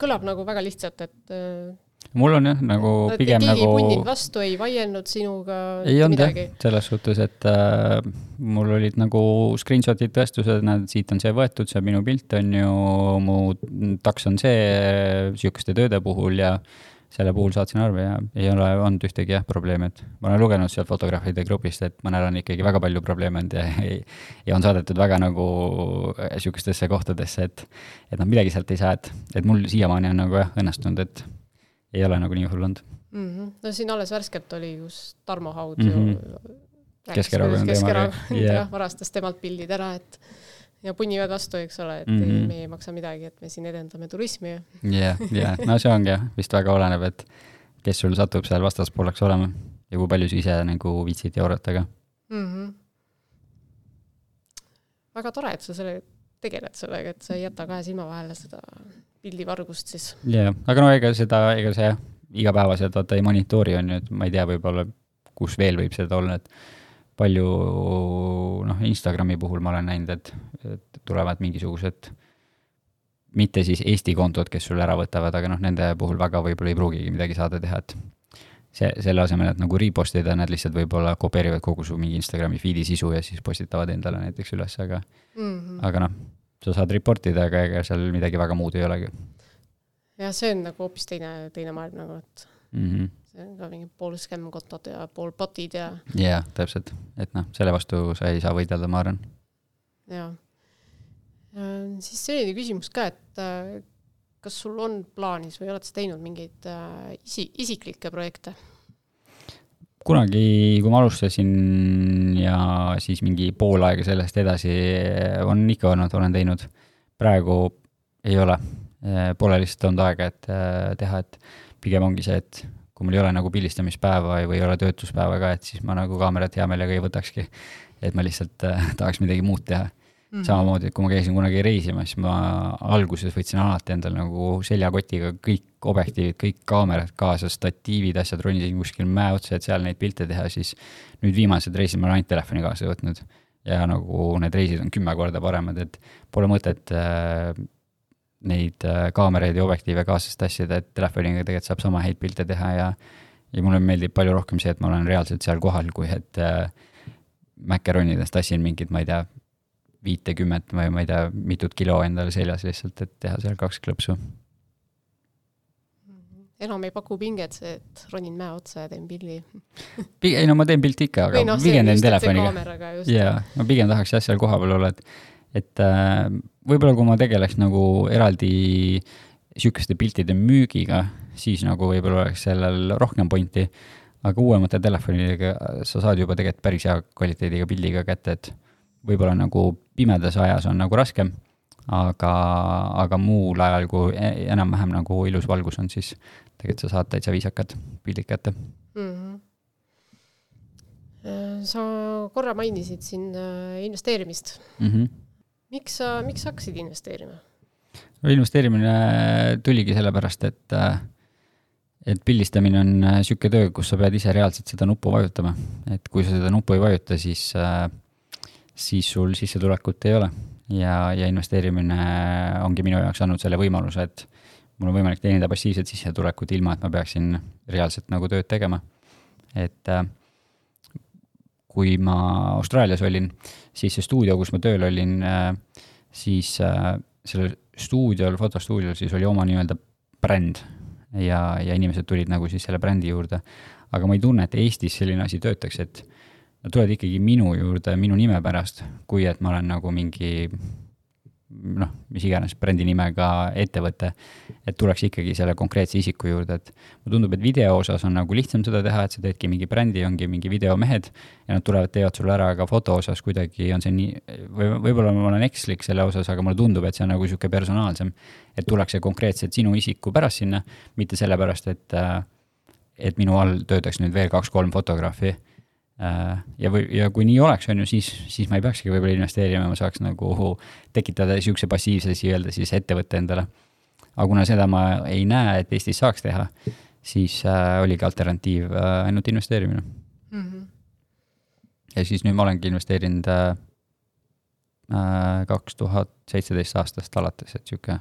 kõlab nagu väga lihtsalt, et äh,
mul on jah, nagu no, pigem nagu
punnid vastu, ei vaielnud sinuga
ei olnud jah, selles suhtes, et äh, mul olid nagu screenshot'id, tõestused, näed, siit on see võetud, see on minu pilt, on ju, mu taks on see niisuguste tööde puhul ja selle puhul saatsin arve ja ei ole olnud ühtegi jah, probleemi, et ma olen lugenud sealt fotograafide grupist, et mõnel on ikkagi väga palju probleeme olnud ja, ja on saadetud väga nagu niisugustesse kohtadesse, et et noh, midagi sealt ei saa, et, et mul siiamaani on nagu jah, õnnestunud, et ei ole nagu nii hull olnud
mm. -hmm. no siin alles värskelt oli just Tarmo Haud mm -hmm. ju
Keskerakonna
Keskerakond yeah. jah, varastas temalt pildid ära, et ja punnivad vastu, eks ole, et mm -hmm. me ei maksa midagi, et me siin edendame turismi ja.
jah, jah, no see ongi jah, vist väga oleneb, et kes sul satub seal vastaspooleks olema ja kui palju sa ise nagu viitsid ka mm. -hmm.
väga tore, et sa selle, tegeled sellega, et sa ei jäta kahe silma vahele seda pildivargust siis.
jaa, aga no ega seda, ega see igapäevaselt vaata ei monitoori, on ju, et ma ei tea, võib-olla kus veel võib seda olla, et palju noh, Instagrami puhul ma olen näinud, et, et tulevad mingisugused mitte siis Eesti kontod, kes sul ära võtavad, aga noh, nende puhul väga võib-olla ei pruugigi midagi saada teha, et see, selle asemel, et nagu repost ida, nad lihtsalt võib-olla kopeerivad kogu su mingi Instagrami feed'i sisu ja siis postitavad endale näiteks üles, aga mm, -hmm. aga noh, sa saad report ida, aga ega seal midagi väga muud ei olegi.
jah, see on nagu hoopis teine, teine maailm nagu, et mm -hmm. see on ka mingi pool skämm-kontod ja pool bot'id ja.
jaa, täpselt, et noh, selle vastu sa ei saa võidelda, ma arvan.
jaa. siis selline küsimus ka, et äh, kas sul on plaanis või oled sa teinud mingeid äh, isi-, isiklikke projekte?
Kunagi, kui ma alustasin ja siis mingi pool aega sellest edasi on ikka olnud, olen teinud. praegu ei ole, pole lihtsalt olnud aega, et äh, teha, et pigem ongi see, et kui mul ei ole nagu pildistamispäeva või ei ole töötuspäeva ka, et siis ma nagu kaamerat hea meelega ei võtakski. et ma lihtsalt äh, tahaks midagi muud teha Mm -hmm. samamoodi, et kui ma käisin kunagi reisimas, siis ma alguses võtsin alati endale nagu seljakotiga kõik objektiivid, kõik kaamerad kaasa, statiivid, asjad, ronisin kuskil mäe otsa, et seal neid pilte teha, siis nüüd viimased reisid ma olen ainult telefoni kaasa võtnud. ja nagu need reisid on kümme korda paremad, et pole mõtet äh, neid äh, kaameraid ja objektiive kaasas tassida, et telefoniga tegelikult saab sama häid pilte teha ja ja mulle meeldib palju rohkem see, et ma olen reaalselt seal kohal, kui et äh, Macaronides tassin mingit, ma ei tea, viitekümmet või ma ei tea, mitut kilo endale seljas lihtsalt, et teha seal kaks klõpsu.
enam ei paku pinget see, et ronin mäe otsa ja teen pildi
ei no ma teen pilti ikka, aga no, pigem teen telefoniga. jaa, ma pigem tahaks jah, seal kohapeal olla, et, et äh, võib-olla kui ma tegeleks nagu eraldi sihukeste piltide müügiga, siis nagu võib-olla oleks sellel rohkem pointi, aga uuemate telefonidega sa saad juba tegelikult päris hea kvaliteediga pildiga kätte, et võib-olla nagu pimedas ajas on nagu raskem, aga, aga muul ajal, kui e-, enam-vähem nagu ilus valgus on, siis tegelikult sa saad täitsa viisakad pildid kätte mm. -hmm.
sa korra mainisid siin äh, investeerimist mm. -hmm. miks sa, miks sa hakkasid investeerima?
no investeerimine tuligi sellepärast, et äh, et pildistamine on niisugune töö, kus sa pead ise reaalselt seda nuppu vajutama, et kui sa seda nuppu ei vajuta, siis äh, siis sul sissetulekut ei ole. ja, ja investeerimine ongi minu jaoks andnud selle võimaluse, et mul on võimalik teenida passiivset sissetulekut, ilma et ma peaksin reaalselt nagu tööd tegema. et äh, kui ma Austraalias olin, siis see stuudio, kus ma tööl olin, äh, siis äh, sellel stuudiol, fotostuudiol siis oli oma nii-öelda bränd ja, ja inimesed tulid nagu siis selle brändi juurde. aga ma ei tunne, et Eestis selline asi töötaks, et nad tulevad ikkagi minu juurde minu nime pärast, kui et ma olen nagu mingi noh, mis iganes brändi nimega ettevõte, et tuleks ikkagi selle konkreetse isiku juurde, et mulle tundub, et video osas on nagu lihtsam seda teha, et sa teedki mingi brändi, ongi mingi videomehed ja nad tulevad, teevad sulle ära, aga foto osas kuidagi on see nii, või võib-olla ma olen ekslik selle osas, aga mulle tundub, et see on nagu niisugune personaalsem. et tullakse konkreetselt sinu isiku pärast sinna, mitte sellepärast, et, et minu all töötaks nüüd veel kaks-kolm fotograafi ja või, ja kui nii oleks, on ju, siis, siis ma ei peakski võib-olla investeerima, ma saaks nagu tekitada niisuguse passiivse nii-öelda siis ettevõtte endale. aga kuna seda ma ei näe, et Eestis saaks teha, siis äh, oligi alternatiiv äh, ainult investeerimine mm. -hmm. ja siis nüüd ma olengi investeerinud äh, kaks tuhat seitseteist aastast alates, et niisugune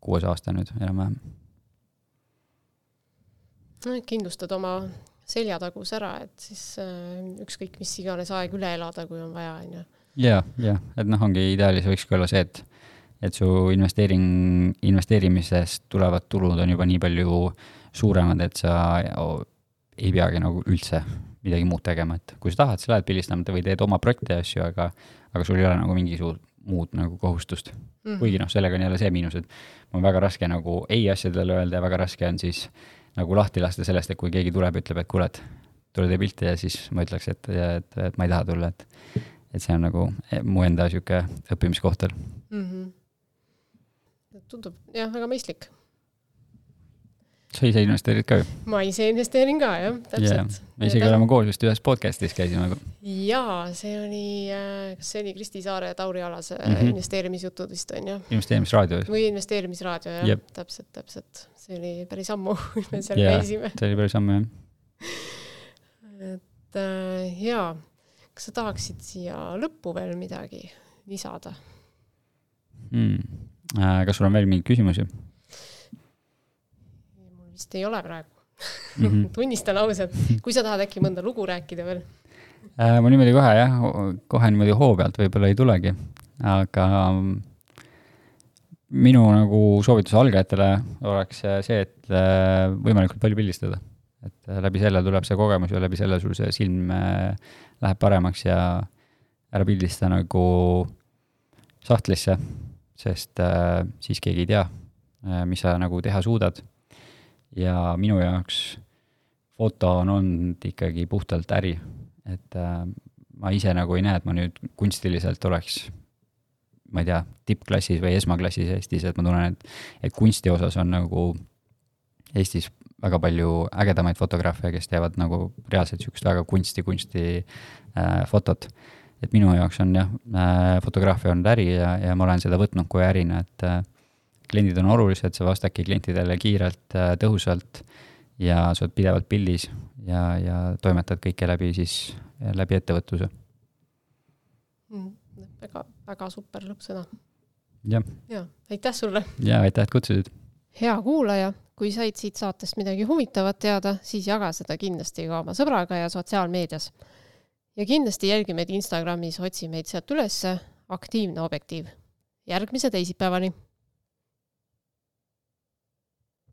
kuues aasta nüüd enam-vähem.
kindlustad oma seljatagus ära, et siis äh, ükskõik mis iganes aeg üle elada, kui on vaja, on ju.
ja, ja, et noh, ongi ideaalis võikski olla see, et, et su investeering, investeerimisest tulevad tulud on juba nii palju suuremad, et sa ei peagi nagu üldse midagi muud tegema, et kui sa tahad, sa lähed pildistama või teed oma projekte ja asju, aga, aga sul ei ole nagu mingisugust muud nagu kohustust mm. kuigi noh, sellega on jälle see miinus, et mul on väga raske nagu ei asjadele öelda ja väga raske on siis äh, nagu lahti lasta sellest, et kui keegi tuleb, ütleb, et kuule, et tule tee pilti ja siis ma ütleks, et, et, et ma ei taha tulla, et et see on nagu mu enda niisugune õppimiskoht veel mm.
-hmm. tundub jah, väga mõistlik.
Sa ise investeerid ka ju?
ma ise investeerin ka jah, täpselt yeah..
me isegi oleme koos vist ühes podcast'is käisime.
jaa, see oli, äh, kas see oli Kristi Saare ja Tauri Alase mm -hmm. investeerimisjutud vist on ju?
investeerimisraadio.
või investeerimisraadio jah yep., täpselt, täpselt. see oli päris ammu, kui me seal yeah, käisime.
see oli päris ammu jah.
et äh, jaa, kas sa tahaksid siia lõppu veel midagi lisada?
Äh, kas sul on veel mingeid küsimusi?
Vist ei ole praegu mm. -hmm. tunnistan ausalt, kui sa tahad äkki mõnda lugu rääkida veel
äh,? ma niimoodi kohe jah, kohe niimoodi hoo pealt võib-olla ei tulegi, aga minu nagu soovitus algajatele oleks see, et äh, võimalikult palju pildistada. et äh, läbi selle tuleb see kogemus ja läbi selle sul see silm äh, läheb paremaks ja ära pildista nagu sahtlisse, sest siis keegi ei tea, mis sa nagu teha suudad ja minu jaoks foto on olnud ikkagi puhtalt äri, et äh, ma ise nagu ei näe, et ma nüüd kunstiliselt oleks, ma ei tea, tippklassis või esmaklassis Eestis, et ma tunnen, et, et kunsti osas on nagu Eestis väga palju ägedamaid fotograafe, kes teevad nagu reaalselt niisugust väga kunsti, kunsti äh, fotot. et minu jaoks on jah äh,, fotograafia olnud äri ja, ja ma olen seda võtnud kui ärina, et äh, kliendid on olulised, sa vastadki klientidele kiirelt, äh, tõhusalt ja sa oled pidevalt pildis ja, ja toimetad kõike läbi siis, läbi ettevõtluse
mm,. väga, väga super lõppsõna.
jah.
ja, aitäh sulle!
ja aitäh, et kutsusid!
hea kuulaja, kui said siit saatest midagi huvitavat teada, siis jaga seda kindlasti ka oma sõbraga ja sotsiaalmeedias. ja kindlasti jälgi meid Instagramis, otsi meid sealt ülesse, aktiivne objektiiv. järgmise teisipäevani